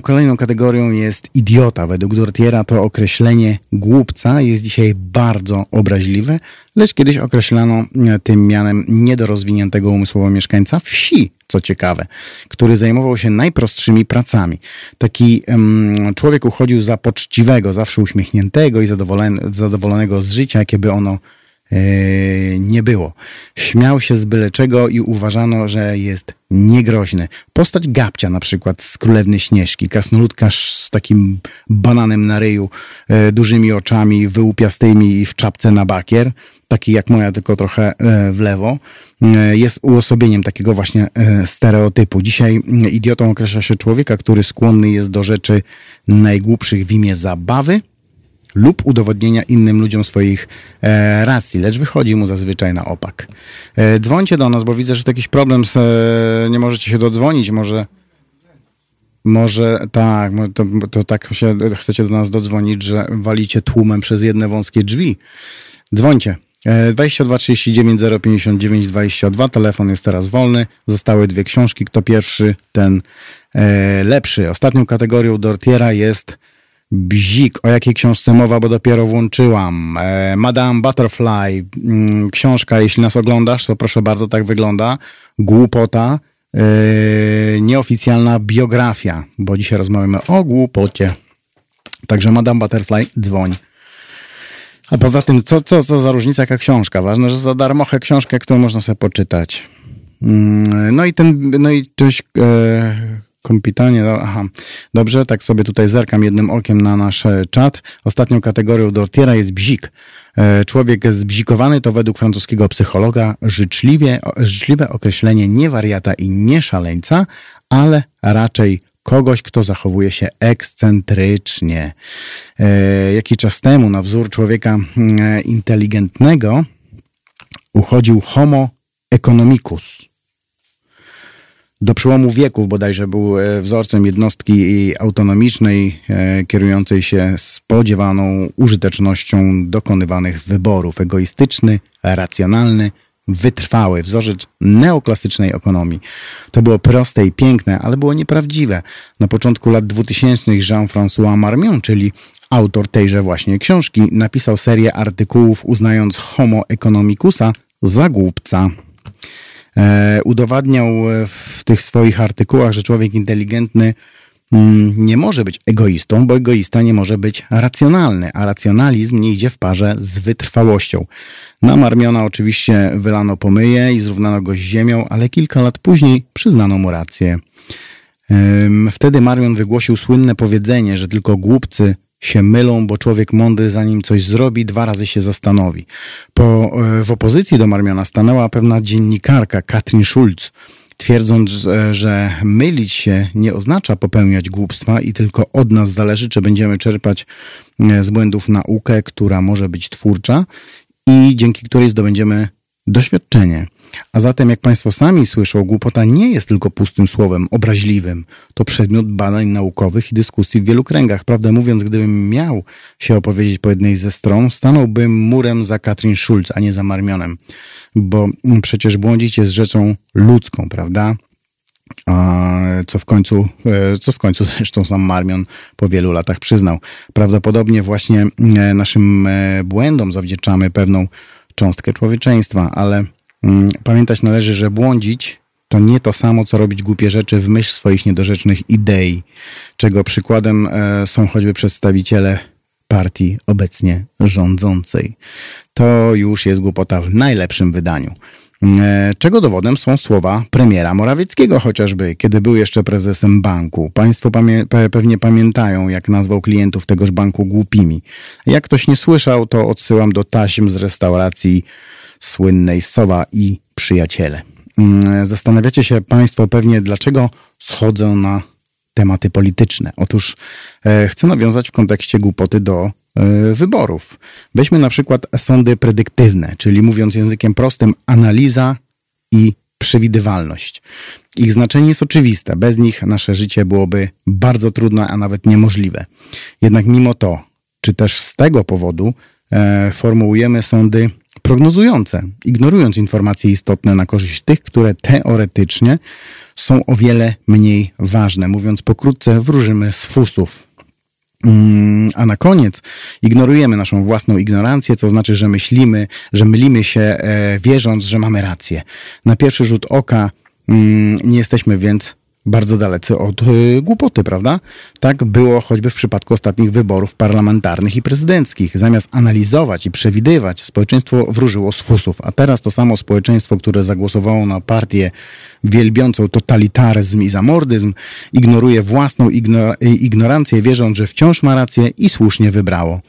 kolejną kategorią jest idiota. Według Dortiera to określenie głupca jest dzisiaj bardzo obraźliwe, lecz kiedyś określano e, tym mianem niedorozwiniętego umysłowo mieszkańca wsi, co ciekawe, który zajmował się najprostszymi pracami. Taki um, człowiek uchodził za poczciwego, zawsze uśmiechniętego i zadowolonego z życia, jakie by ono nie było. Śmiał się z byle czego i uważano, że jest niegroźny. Postać Gabcia na przykład z Królewny Śnieżki, krasnoludka z takim bananem na ryju, dużymi oczami, wyłupiastymi i w czapce na bakier, taki jak moja, tylko trochę w lewo, jest uosobieniem takiego właśnie stereotypu. Dzisiaj idiotą określa się człowieka, który skłonny jest do rzeczy najgłupszych w imię zabawy, lub udowodnienia innym ludziom swoich e, racji, lecz wychodzi mu zazwyczaj na opak. E, dzwońcie do nas, bo widzę, że to jakiś problem, z, e, nie możecie się dodzwonić, może może tak, to, to tak się chcecie do nas dodzwonić, że walicie tłumem przez jedne wąskie drzwi. Dzwońcie. 22 39 059 22. Telefon jest teraz wolny. Zostały dwie książki. Kto pierwszy, ten e, lepszy. Ostatnią kategorią Dortiera jest Bzik, o jakiej książce mowa, bo dopiero włączyłam. E, Madame Butterfly, mm, książka, jeśli nas oglądasz, to proszę bardzo, tak wygląda. Głupota, e, nieoficjalna biografia, bo dzisiaj rozmawiamy o głupocie. Także Madame Butterfly, dzwoń. A poza tym, co, co, co za różnica, jaka książka? Ważne, że za darmochę książkę, którą można sobie poczytać. Mm, no i ten, no i coś... Kompitanie, no, aha. Dobrze, tak sobie tutaj zerkam jednym okiem na nasz e, czat. Ostatnią kategorią Dortiera jest bzik. E, człowiek zbzikowany to według francuskiego psychologa życzliwie, życzliwe określenie nie wariata i nie szaleńca, ale raczej kogoś, kto zachowuje się ekscentrycznie. E, Jaki czas temu na wzór człowieka mm, inteligentnego uchodził homo economicus do przełomu wieków bodajże był e, wzorcem jednostki autonomicznej, e, kierującej się spodziewaną użytecznością dokonywanych wyborów. Egoistyczny, racjonalny, wytrwały, wzorzec neoklasycznej ekonomii. To było proste i piękne, ale było nieprawdziwe. Na początku lat 2000 Jean-François Marmion, czyli autor tejże właśnie książki, napisał serię artykułów uznając homo economicusa za głupca. E, udowadniał w tych swoich artykułach, że człowiek inteligentny mm, nie może być egoistą, bo egoista nie może być racjonalny, a racjonalizm nie idzie w parze z wytrwałością. Na Marmiona oczywiście wylano pomyje i zrównano go z ziemią, ale kilka lat później przyznano mu rację. Wtedy Marmion wygłosił słynne powiedzenie, że tylko głupcy się mylą, bo człowiek mądry zanim coś zrobi, dwa razy się zastanowi. Po, e, w opozycji do Marmiona stanęła pewna dziennikarka Katrin Schulz, twierdząc, że mylić się nie oznacza popełniać głupstwa i tylko od nas zależy, czy będziemy czerpać e, z błędów naukę, która może być twórcza i dzięki której zdobędziemy doświadczenie. A zatem, jak Państwo sami słyszą, głupota nie jest tylko pustym słowem obraźliwym. To przedmiot badań naukowych i dyskusji w wielu kręgach. Prawdę mówiąc, gdybym miał się opowiedzieć po jednej ze stron, stanąłbym murem za Katrin Schulz, a nie za Marmionem. Bo przecież błądzić jest rzeczą ludzką, prawda? co w końcu, e, co w końcu zresztą sam Marmion po wielu latach przyznał. Prawdopodobnie właśnie e, naszym e, błędom zawdzięczamy pewną cząstkę człowieczeństwa, ale pamiętać należy, że błądzić to nie to samo, co robić głupie rzeczy w myśl swoich niedorzecznych idei, czego przykładem e, są choćby przedstawiciele partii obecnie rządzącej. To już jest głupota w najlepszym wydaniu. E, czego dowodem są słowa premiera Morawieckiego chociażby, kiedy był jeszcze prezesem banku. Państwo pamię pewnie pamiętają, jak nazwał klientów tegoż banku głupimi. Jak ktoś nie słyszał, to odsyłam do taśm z restauracji słynnej Sowa i Przyjaciele. Mm, zastanawiacie się Państwo pewnie, dlaczego schodzę na tematy polityczne. Otóż e, chcę nawiązać w kontekście głupoty do E, wyborów. Weźmy na przykład sądy predyktywne, czyli mówiąc językiem prostym, analiza i przewidywalność. Ich znaczenie jest oczywiste. Bez nich nasze życie byłoby bardzo trudne, a nawet niemożliwe. Jednak mimo to, czy też z tego powodu, e, formułujemy sądy prognozujące, ignorując informacje istotne na korzyść tych, które teoretycznie są o wiele mniej ważne. Mówiąc pokrótce, wróżymy z fusów, Mm, a na koniec ignorujemy naszą własną ignorancję, to znaczy, że myślimy, że mylimy się, e, wierząc, że mamy rację. Na pierwszy rzut oka mm, nie jesteśmy więc bardzo dalecy od y, głupoty, prawda? Tak było choćby w przypadku ostatnich wyborów parlamentarnych i prezydenckich. Zamiast analizować i przewidywać, społeczeństwo wróżyło z fusów. A teraz to samo społeczeństwo, które zagłosowało na partię wielbiącą totalitaryzm i zamordyzm, ignoruje własną ignor ignorancję, wierząc, że wciąż ma rację i słusznie wybrało.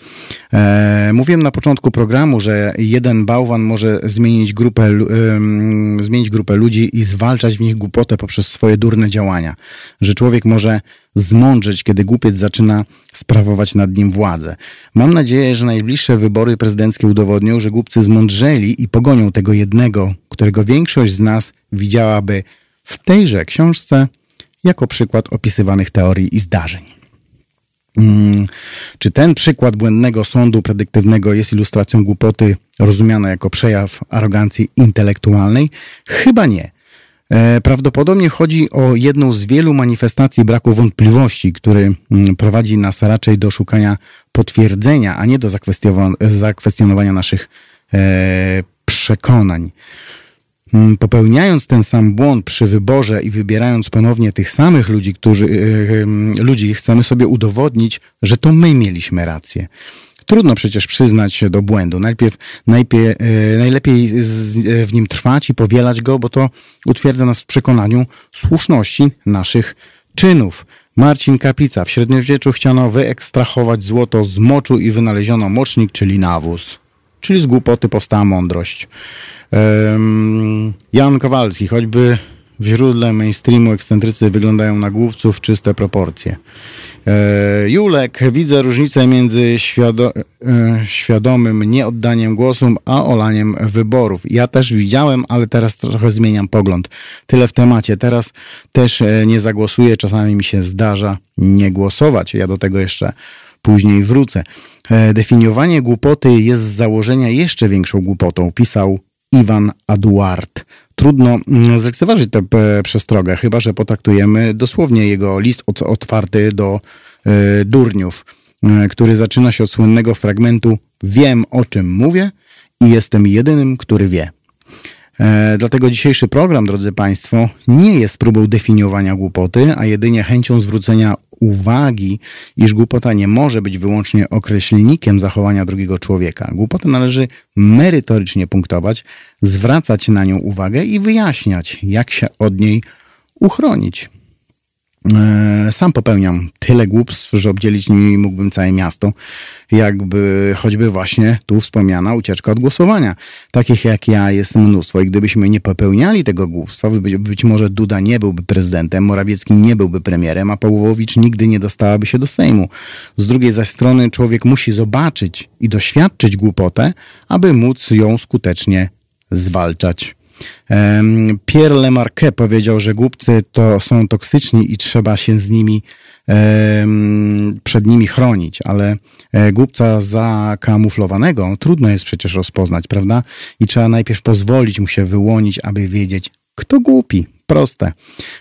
E, mówiłem na początku programu, że jeden bałwan może zmienić grupę, um, zmienić grupę ludzi i zwalczać w nich głupotę poprzez swoje durne działania. Że człowiek może zmądrzeć, kiedy głupiec zaczyna sprawować nad nim władzę. Mam nadzieję, że najbliższe wybory prezydenckie udowodnią, że głupcy zmądrzeli i pogonią tego jednego, którego większość z nas widziałaby w tejże książce jako przykład opisywanych teorii i zdarzeń. Hmm, czy ten przykład błędnego sądu predyktywnego jest ilustracją głupoty rozumiana jako przejaw arogancji intelektualnej? Chyba nie. E, prawdopodobnie chodzi o jedną z wielu manifestacji braku wątpliwości, który mm, prowadzi nas raczej do szukania potwierdzenia, a nie do zakwestionowania naszych e, przekonań. Mm, popełniając ten sam błąd przy wyborze i wybierając ponownie tych samych ludzi, którzy, e, ludzi, chcemy sobie udowodnić, że to my mieliśmy rację. Trudno przecież przyznać się do błędu. Najpierw, najpierw e, najlepiej z, e, w nim trwać i powielać go, bo to utwierdza nas w przekonaniu słuszności naszych czynów. Marcin Kapica. W średniowieczu chciano wyekstrahować złoto z moczu i wynaleziono mocznik, czyli nawóz. Czyli z głupoty powstała mądrość. Jan Kowalski. Choćby w źródle mainstreamu ekscentrycy wyglądają na głupców czyste proporcje. E, Julek, widzę różnicę między świado e, świadomym nieoddaniem głosu, a olaniem wyborów. Ja też widziałem, ale teraz trochę zmieniam pogląd. Tyle w temacie. Teraz też e, nie zagłosuję, czasami mi się zdarza nie głosować. Ja do tego jeszcze później wrócę. Definiowanie głupoty jest z założenia jeszcze większą głupotą, pisał Iwan Aduard. Trudno mm, zlekceważyć tę przestrogę, chyba że potraktujemy dosłownie jego list otwarty do e, durniów, e, który zaczyna się od słynnego fragmentu Wiem o czym mówię i jestem jedynym, który wie. E, dlatego dzisiejszy program, drodzy Państwo, nie jest próbą definiowania głupoty, a jedynie chęcią zwrócenia uwagi, iż głupota nie może być wyłącznie określnikiem zachowania drugiego człowieka. Głupotę należy merytorycznie punktować, zwracać na nią uwagę i wyjaśniać, jak się od niej uchronić. E, sam popełniam tyle głupstw, że obdzielić nimi mógłbym całe miasto, jakby choćby właśnie tu wspomniana ucieczka od głosowania. Takich jak ja jest mnóstwo i gdybyśmy nie popełniali tego głupstwa, być, może Duda nie byłby prezydentem, Morawiecki nie byłby premierem, a Pawłowicz nigdy nie dostałaby się do Sejmu. Z drugiej zaś strony człowiek musi zobaczyć i doświadczyć głupotę, aby móc ją skutecznie zwalczać. Pierre Lemarquet powiedział, że głupcy to są toksyczni i trzeba się z nimi przed nimi chronić, ale e, głupca zakamuflowanego trudno jest przecież rozpoznać, prawda? I trzeba najpierw pozwolić mu się wyłonić, aby wiedzieć, kto głupi. Proste.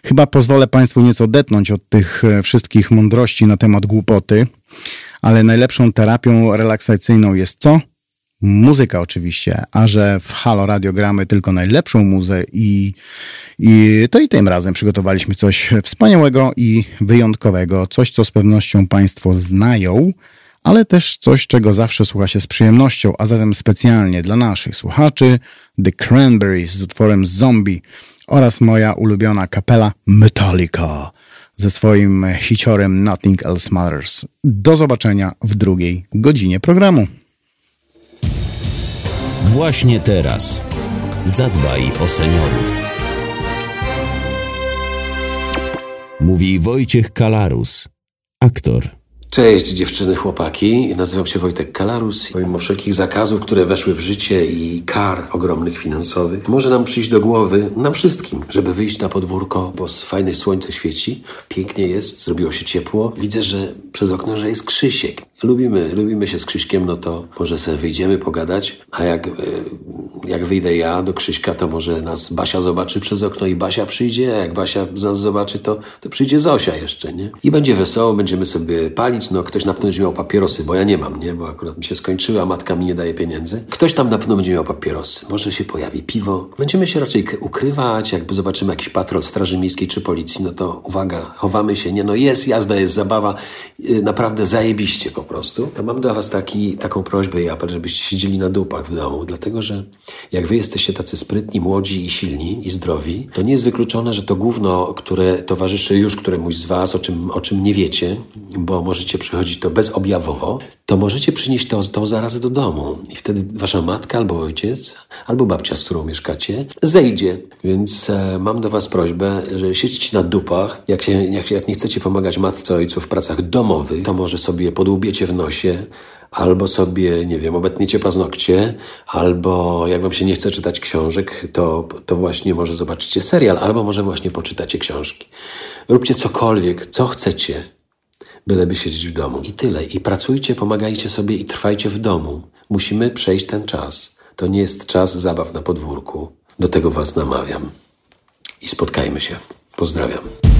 Chyba pozwolę Państwu nieco odetnąć od tych e, wszystkich mądrości na temat głupoty, ale najlepszą terapią relaksacyjną jest co? Muzyka oczywiście, a że w Halo Radio gramy tylko najlepszą muzę i, i to i tym razem przygotowaliśmy coś wspaniałego i wyjątkowego, coś co z pewnością Państwo znają, ale też coś, czego zawsze słucha się z przyjemnością, a zatem specjalnie dla naszych słuchaczy The Cranberries z utworem Zombie oraz moja ulubiona kapela Metallica ze swoim hiciorem Nothing Else Matters. Do zobaczenia w drugiej godzinie programu. Właśnie teraz. Zadbaj o seniorów. Mówi Wojciech Kalarus, aktor. Cześć dziewczyny, chłopaki. Nazywam się Wojtek Kalarus. Pomimo wszelkich zakazów, które weszły w życie i kar ogromnych finansowych, może nam przyjść do głowy, nam wszystkim, żeby wyjść na podwórko, bo fajne słońce świeci, pięknie jest, zrobiło się ciepło. Widzę, że przez okno, że jest Krzysiek. Lubimy, lubimy się z Krzyśkiem, no to może sobie wyjdziemy pogadać, a jak, e, jak wyjdę ja do Krzyśka, to może nas Basia zobaczy przez okno i Basia przyjdzie, a jak Basia nas zobaczy, to, to przyjdzie Zosia jeszcze, nie? I będzie wesoło, będziemy sobie palić, no ktoś na pewno będzie miał papierosy, bo ja nie mam, nie? Bo akurat mi się skończyły, a matka mi nie daje pieniędzy. Ktoś tam na pewno będzie miał papierosy, może się pojawi piwo. Będziemy się raczej ukrywać, jakby zobaczymy jakiś patrol Straży Miejskiej czy Policji, no to uwaga, chowamy się, nie? No jest jazda, jest zabawa, y, naprawdę zajebiście po prostu. To mam do was taki, taką prośbę i apel, żebyście siedzieli na dupach w domu, dlatego że jak wy jesteście tacy sprytni, młodzi i silni i zdrowi, to nie jest wykluczone, że to gówno, które towarzyszy już któremuś z was, o czym, o czym nie wiecie, bo możecie przechodzić to bezobjawowo, to możecie przynieść to, tą zarazę do domu i wtedy wasza matka albo ojciec, albo babcia, z którą mieszkacie, zejdzie. Więc e, mam do was prośbę, że siedźcie na dupach. Jak, się, jak, jak nie chcecie pomagać matce ojcu w pracach domowych, to może sobie podłubiecie w nosie, albo sobie, nie wiem, obetniecie paznokcie, albo jak wam się nie chce czytać książek, to, to właśnie może zobaczycie serial, albo może właśnie poczytacie książki. Róbcie cokolwiek, co chcecie, byleby siedzieć w domu. I tyle. I pracujcie, pomagajcie sobie i trwajcie w domu. Musimy przejść ten czas. To nie jest czas zabaw na podwórku. Do tego was namawiam. I spotkajmy się. Pozdrawiam.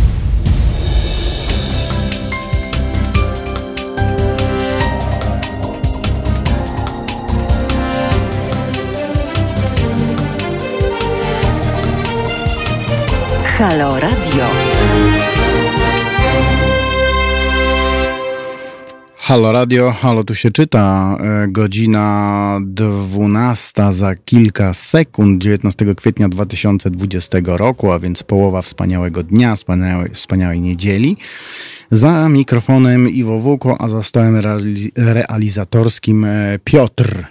Halo Radio. Halo Radio, halo tu się czyta. E, godzina 12 za kilka sekund, 19 kwietnia 2020 roku, a więc połowa wspaniałego dnia, wspaniałej, wspaniałej niedzieli. Za mikrofonem Iwo Wuko, a za stołem realizatorskim e, Piotr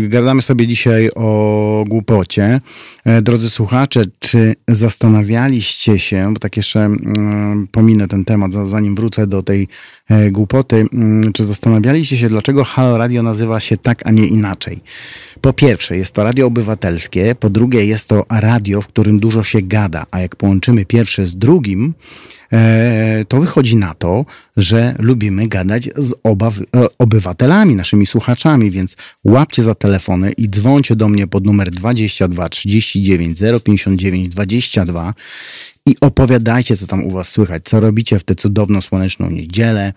gadamy sobie dzisiaj o głupocie. E, drodzy słuchacze, czy zastanawialiście się, bo tak jeszcze mm, pominę ten temat, zanim wrócę do tej e, głupoty, mm, czy zastanawialiście się, dlaczego Halo Radio nazywa się tak, a nie inaczej? Po pierwsze, jest to radio obywatelskie, po drugie, jest to radio, w którym dużo się gada, a jak połączymy pierwsze z drugim, E, to wychodzi na to, że lubimy gadać z obaw, e, obywatelami, naszymi słuchaczami, więc łapcie za telefony i dzwońcie do mnie pod numer 22 39 059 22 i opowiadajcie, co tam u Was słychać, co robicie w tę cudowną, słoneczną niedzielę,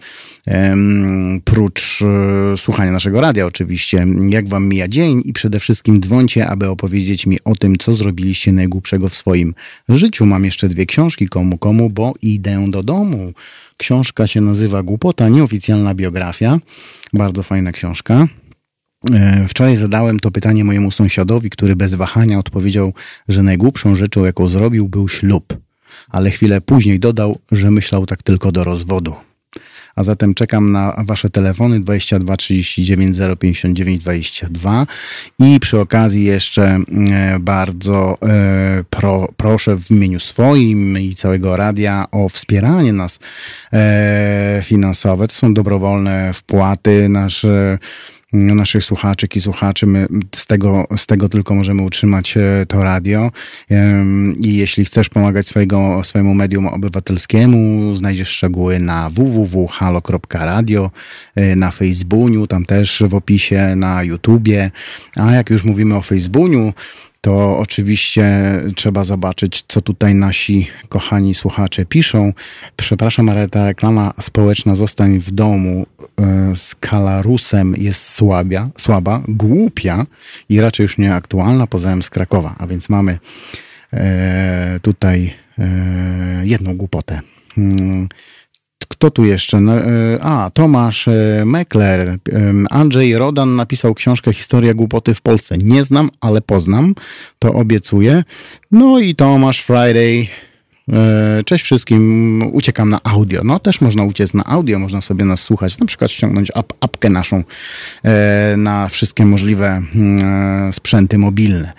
um, prócz e, słuchania naszego radia oczywiście, jak Wam mija dzień i przede wszystkim dzwońcie, aby opowiedzieć mi o tym, co zrobiliście najgłupszego w swoim życiu. Mam jeszcze dwie książki, komu komu, bo idę do domu. Książka się nazywa Głupota, nieoficjalna biografia. Bardzo fajna książka. E, wczoraj zadałem to pytanie mojemu sąsiadowi, który bez wahania odpowiedział, że najgłupszą rzeczą, jaką zrobił, był ślub ale chwilę później dodał, że myślał tak tylko do rozwodu. A zatem czekam na Wasze telefony 22 39 059 22 i przy okazji jeszcze e, bardzo e, pro, proszę w imieniu swoim i całego radia o wspieranie nas e, finansowe. To są dobrowolne wpłaty. Nasze naszych słuchaczek i słuchaczy. My z tego, z tego tylko możemy utrzymać e, to radio. I jeśli chcesz pomagać swojego, swojemu medium obywatelskiemu, znajdziesz szczegóły na www.halo.radio, e, na Facebooku, tam też w opisie, na YouTubie. A jak już mówimy o Facebooku, to oczywiście trzeba zobaczyć, co tutaj nasi kochani słuchacze piszą. Przepraszam, ale ta reklama społeczna Zostań w domu e, z Kalarusem jest słabia, słaba, głupia i raczej już nieaktualna, poza z Krakowa. A więc mamy e, tutaj e, jedną głupotę. Kto tu jeszcze? No, e, a, Tomasz e, Mekler. Andrzej Rodan napisał książkę Historia głupoty w Polsce. Nie znam, ale poznam. To obiecuję. No i Tomasz Friday. E, cześć wszystkim, uciekam na audio. No też można uciec na audio, można sobie nas słuchać, na przykład ściągnąć ap apkę naszą na wszystkie możliwe mm, sprzęty mobilne.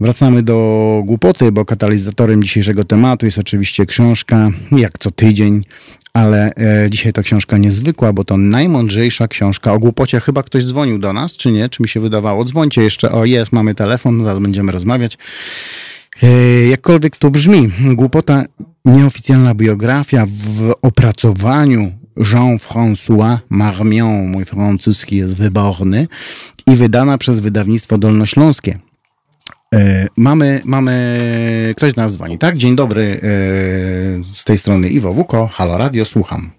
Wracamy do głupoty, bo katalizatorem dzisiejszego tematu jest oczywiście książka, jak co tydzień, ale e, dzisiaj to książka niezwykła, bo to najmądrzejsza książka o głupocie. Chyba ktoś dzwonił do nas, czy nie? Czy mi się wydawało? Dzwońcie jeszcze. O, jest, mamy telefon, zaraz będziemy rozmawiać. E, jakkolwiek to brzmi, głupota, nieoficjalna biografia w opracowaniu Jean-François Marmion, mój francuski jest wyborny, i wydana przez wydawnictwo Dolnośląskie. E, mamy, mamy, ktoś nas dzwoni, tak? Dzień dobry, e, z tej strony Iwo Wuko, Halo Radio, słucham.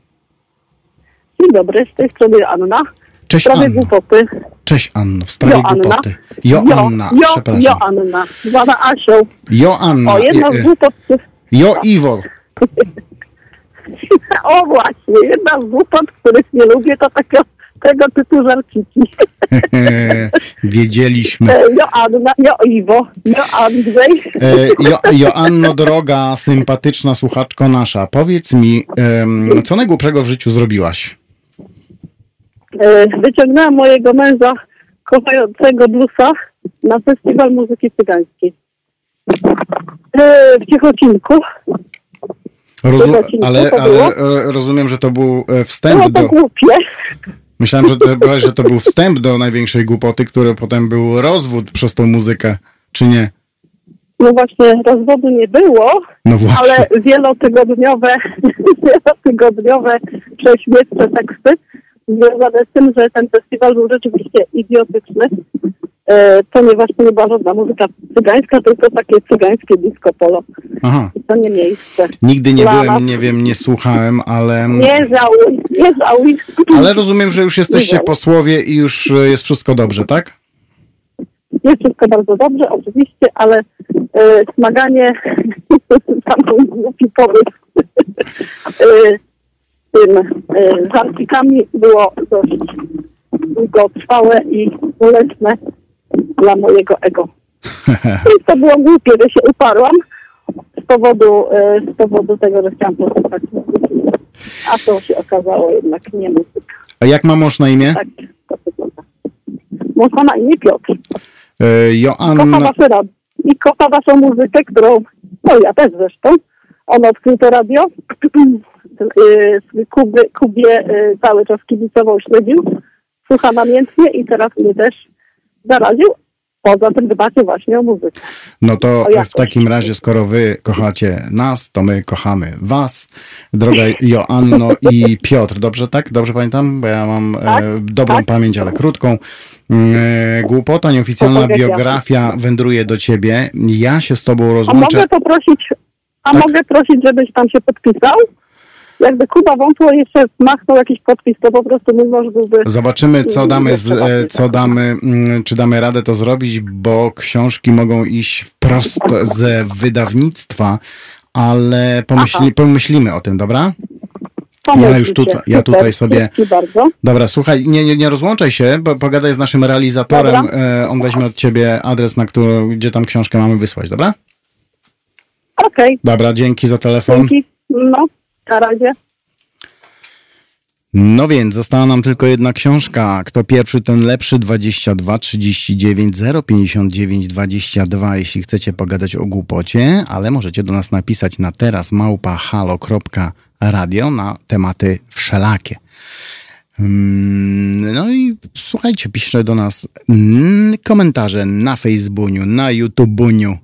Dzień dobry, z tej strony Anna. Cześć w sprawie Anno. głupoty. Cześć Anno, w sprawie Joanna. głupoty. Joanna, jo, przepraszam. Joanna, zwana Asią. Joanna. O, jedna e, z głupot... Jo Iwo. O właśnie, jedna z głupot, których nie lubię, to takie, tego typu żarciki. Wiedzieliśmy. E, Joanna, Jo Iwo, Jo Andrzej. E, jo, Joanno, droga, sympatyczna słuchaczko nasza, powiedz mi, co najgłupszego w życiu zrobiłaś? E, Wyciągnęłam mojego męża kochającego bluesa na festiwal muzyki cygańskiej. E, W Ciechocinku. Rozu- ale ale było? rozumiem, że to był e, Było wstęp to do... głupie. Myślałem, że to, że to był wstęp do największej głupoty, który potem był rozwód przez tą muzykę, czy nie? No właśnie, rozwodu nie było, No ale wielotygodniowe, wielotygodniowe prześmieszne teksty związane z tym, że ten festiwal był rzeczywiście idiotyczny, e, ponieważ to nie była żadna muzyka cygańska, tylko takie cygańskie disco polo. Aha. I to nie miejsce. Nigdy nie Dla byłem, nas- nie wiem, nie słuchałem, ale... Nie żałuj, nie żałuj. Ale rozumiem, że już jesteście Nie. po słowie i już e, jest wszystko dobrze, tak? Jest wszystko bardzo dobrze, oczywiście, ale e, smaganie tam był głupi pomysł. e, tym e, żarcikami było dość długotrwałe i bolesne dla mojego ego. I to było głupie, że się uparłam z powodu, e, z powodu tego, że chciałam posłuchać muzyki. A to się okazało jednak nie muzyka. A jak ma mąż na imię? Tak to wygląda. Można na imię Piotr. E, Kocha Joanna... wasze radio. I kocha waszą muzykę, którą, no ja też zresztą, on odkrył to radio, Y, Kubie, Kubie y, cały czas kibicował, śledził, słucha namiętnie i teraz mnie też zaraził. Poza tym dbacie właśnie o muzykę. No to w takim razie, skoro wy kochacie nas, to my kochamy was. Droga Joanno i Piotr, dobrze tak? Dobrze pamiętam? Bo ja mam Tak, e, dobrą tak. pamięć, ale krótką. E, głupota, nieoficjalna biografia wędruje do ciebie. Ja się z tobą A rozłączę. mogę poprosić, a Tak. mogę prosić, żebyś tam się podpisał? Jakby Kuba Wątło jeszcze machnął jakiś podpis, to po prostu mój mąż byłby... Zobaczymy, co damy, z, Jeszcze e, co tak. damy, mm, czy damy radę to zrobić, bo książki mogą iść wprost z wydawnictwa, ale pomyśli, pomyślimy o tym, dobra? Ja już tutaj- się. ja tutaj sobie-. Dobra, słuchaj, nie, nie, nie rozłączaj się, bo pogadaj z naszym realizatorem. Dobra. E, on weźmie od ciebie adres, na który, gdzie tam książkę mamy wysłać, dobra? Okej, Dobra, dzięki za telefon. dzięki. No, na razie. No więc, została nam tylko jedna książka. Kto pierwszy, ten lepszy. 22 39 059 22. Jeśli chcecie pogadać o głupocie, ale możecie do nas napisać na teraz małpa na tematy wszelakie. Mm, No i słuchajcie, piszcie do nas mm, komentarze na Facebooku, na YouTubuniu,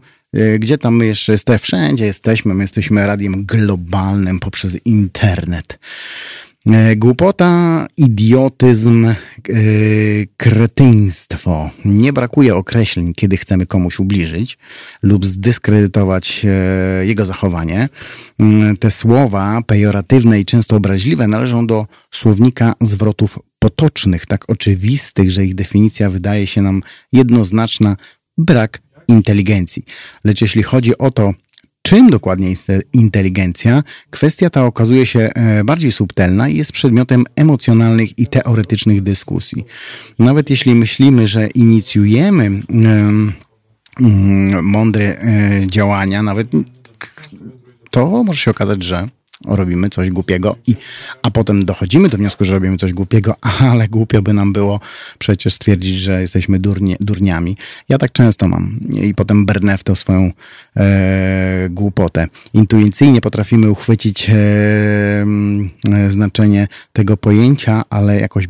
gdzie tam my jeszcze jesteśmy, wszędzie jesteśmy, my jesteśmy radiem globalnym poprzez internet. E, Głupota, idiotyzm, e, kretyństwo. Nie brakuje określeń, kiedy chcemy komuś ubliżyć lub zdyskredytować e, jego zachowanie. Mm, Te słowa pejoratywne i często obraźliwe należą do słownika zwrotów potocznych, tak oczywistych, że ich definicja wydaje się nam jednoznaczna brak inteligencji. Lecz jeśli chodzi o to, Czym dokładnie jest te inteligencja? Kwestia ta okazuje się e, bardziej subtelna i jest przedmiotem emocjonalnych i teoretycznych dyskusji. Nawet jeśli myślimy, że inicjujemy em, mm, mądre e, działania, nawet to może się okazać, że robimy coś głupiego, i, a potem dochodzimy do wniosku, że robimy coś głupiego, ale głupio by nam było przecież stwierdzić, że jesteśmy durnie, durniami. Ja tak często mam i potem brnę w tą swoją e, głupotę. Intuicyjnie potrafimy uchwycić e, e, znaczenie tego pojęcia, ale jakoś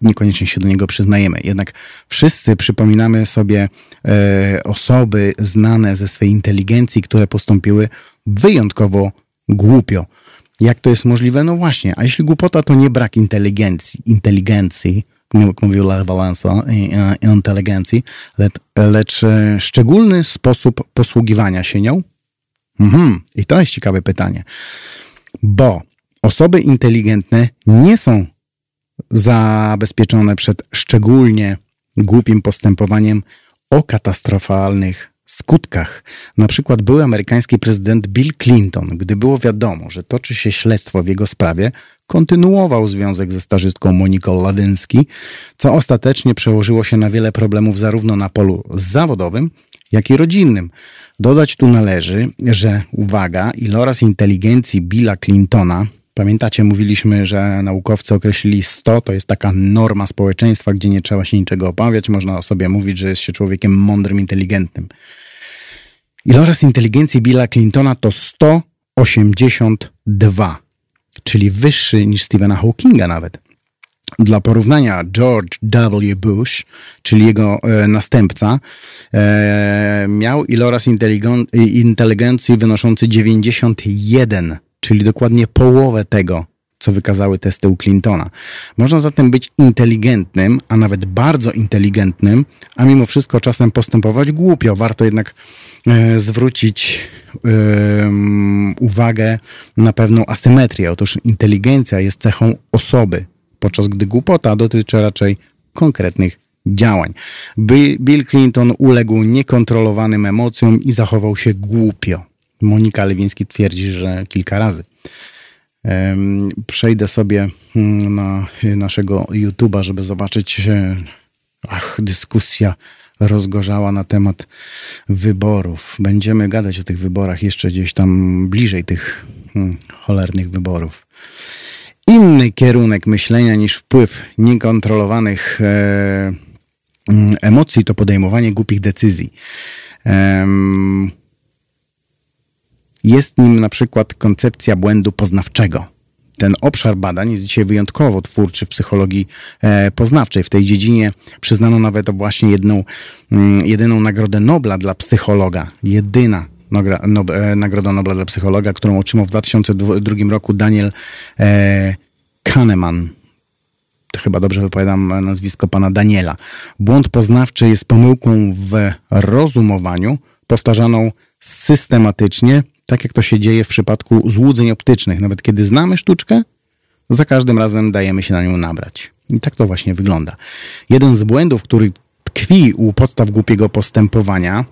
niekoniecznie się do niego przyznajemy. Jednak wszyscy przypominamy sobie e, osoby znane ze swej inteligencji, które postąpiły wyjątkowo głupio. Jak to jest możliwe? No właśnie, a jeśli głupota to nie brak inteligencji, inteligencji, jak mówił Lech inteligencji, lecz szczególny sposób posługiwania się nią? Mhm. I to jest ciekawe pytanie, bo osoby inteligentne nie są zabezpieczone przed szczególnie głupim postępowaniem o katastrofalnych skutkach. Na przykład były amerykański prezydent Bill Clinton, gdy było wiadomo, że toczy się śledztwo w jego sprawie, kontynuował związek ze stażystką Moniką Ladyński, co ostatecznie przełożyło się na wiele problemów zarówno na polu zawodowym, jak i rodzinnym. Dodać tu należy, że uwaga, iloraz inteligencji Billa Clintona Pamiętacie, mówiliśmy, że naukowcy określili 100, to jest taka norma społeczeństwa, gdzie nie trzeba się niczego obawiać, można o sobie mówić, że jest się człowiekiem mądrym, inteligentnym. Iloraz inteligencji Billa Clintona to 182, czyli wyższy niż Stephena Hawkinga nawet. Dla porównania, George W. Bush, czyli jego e, następca, e, miał iloraz inteligencji wynoszący 91 czyli dokładnie połowę tego, co wykazały testy u Clintona. Można zatem być inteligentnym, a nawet bardzo inteligentnym, a mimo wszystko czasem postępować głupio. Warto jednak e, zwrócić e, uwagę na pewną asymetrię. Otóż inteligencja jest cechą osoby, podczas gdy głupota dotyczy raczej konkretnych działań. Bill Clinton uległ niekontrolowanym emocjom i zachował się głupio. Monika Lewiński twierdzi, że kilka razy. Przejdę sobie hmm, na naszego YouTube'a, żeby zobaczyć, ach, dyskusja rozgorzała na temat wyborów. Będziemy gadać o tych wyborach jeszcze gdzieś tam bliżej tych hmm, cholernych wyborów. Inny kierunek myślenia niż wpływ niekontrolowanych e, mm, emocji to podejmowanie głupich decyzji. Jest nim na przykład koncepcja błędu poznawczego. Ten obszar badań jest dzisiaj wyjątkowo twórczy w psychologii e, poznawczej. W tej dziedzinie przyznano nawet właśnie jedną, mm, jedyną nagrodę Nobla dla psychologa. Jedyna e, Nagroda Nobla dla psychologa, którą otrzymał w 2002 roku Daniel e, Kahneman. Chyba dobrze wypowiadam nazwisko pana Daniela. Błąd poznawczy jest pomyłką w rozumowaniu, powtarzaną systematycznie tak jak to się dzieje w przypadku złudzeń optycznych. Nawet kiedy znamy sztuczkę, za każdym razem dajemy się na nią nabrać. I tak to właśnie wygląda. Jeden z błędów, który tkwi u podstaw głupiego postępowania,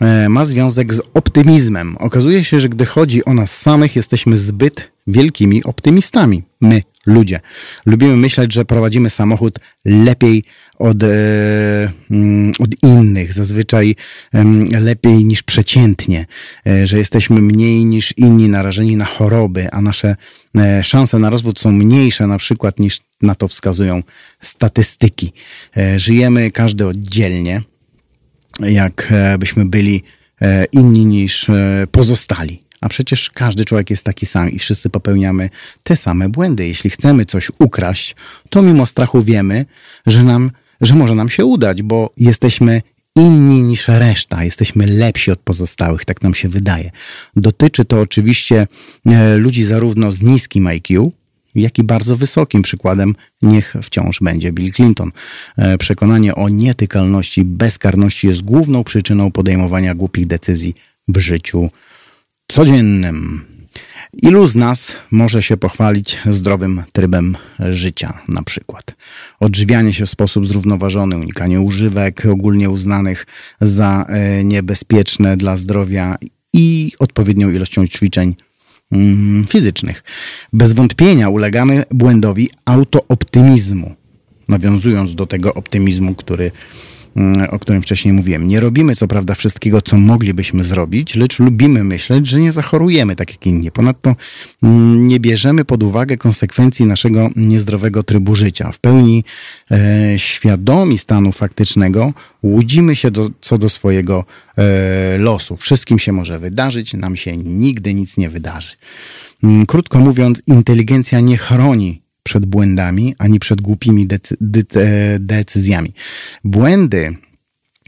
e, ma związek z optymizmem. Okazuje się, że gdy chodzi o nas samych, jesteśmy zbyt wielkimi optymistami. My, ludzie. Lubimy myśleć, że prowadzimy samochód lepiej od, e, mm, od innych, zazwyczaj lepiej niż przeciętnie, e, że jesteśmy mniej niż inni narażeni na choroby, a nasze e, szanse na rozwód są mniejsze na przykład niż na to wskazują statystyki. Żyjemy każdy oddzielnie, jakbyśmy byli inni niż pozostali. A przecież każdy człowiek jest taki sam i wszyscy popełniamy te same błędy. Jeśli chcemy coś ukraść, to mimo strachu wiemy, że nam że może nam się udać, bo jesteśmy inni niż reszta, jesteśmy lepsi od pozostałych, tak nam się wydaje. Dotyczy to oczywiście e, ludzi zarówno z niskim IQ, jak i bardzo wysokim. Przykładem niech wciąż będzie Bill Clinton. E, przekonanie o nietykalności, bezkarności jest główną przyczyną podejmowania głupich decyzji w życiu codziennym. Ilu z nas może się pochwalić zdrowym trybem życia, na przykład? Odżywianie się w sposób zrównoważony, unikanie używek ogólnie uznanych za e, niebezpieczne dla zdrowia i odpowiednią ilością ćwiczeń mm, fizycznych. Bez wątpienia ulegamy błędowi autooptymizmu, nawiązując do tego optymizmu, który o którym wcześniej mówiłem. Nie robimy co prawda wszystkiego, co moglibyśmy zrobić, lecz lubimy myśleć, że nie zachorujemy tak jak inni. Ponadto mm, nie bierzemy pod uwagę konsekwencji naszego niezdrowego trybu życia. W pełni e, świadomi stanu faktycznego łudzimy się do, co do swojego e, losu. Wszystkim się może wydarzyć, nam się nigdy nic nie wydarzy. Mm, krótko mówiąc, inteligencja nie chroni przed błędami, ani przed głupimi decy decyzjami. Błędy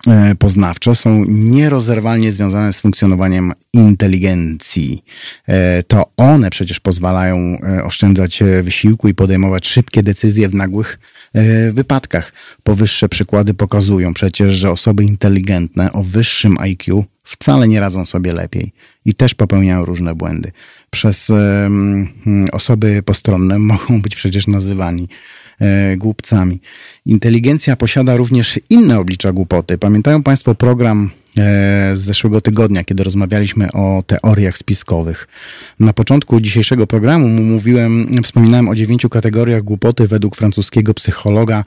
e, poznawcze są nierozerwalnie związane z funkcjonowaniem inteligencji. E, to one przecież pozwalają e, oszczędzać wysiłku i podejmować szybkie decyzje w nagłych wypadkach. Powyższe przykłady pokazują przecież, że osoby inteligentne o wyższym IQ wcale nie radzą sobie lepiej i też popełniają różne błędy. Przez osoby postronne mogą być przecież nazywani E, głupcami. Inteligencja posiada również inne oblicza głupoty. Pamiętają Państwo program z zeszłego tygodnia, kiedy rozmawialiśmy o teoriach spiskowych. Na początku dzisiejszego programu mówiłem, wspominałem o dziewięciu kategoriach głupoty według francuskiego psychologa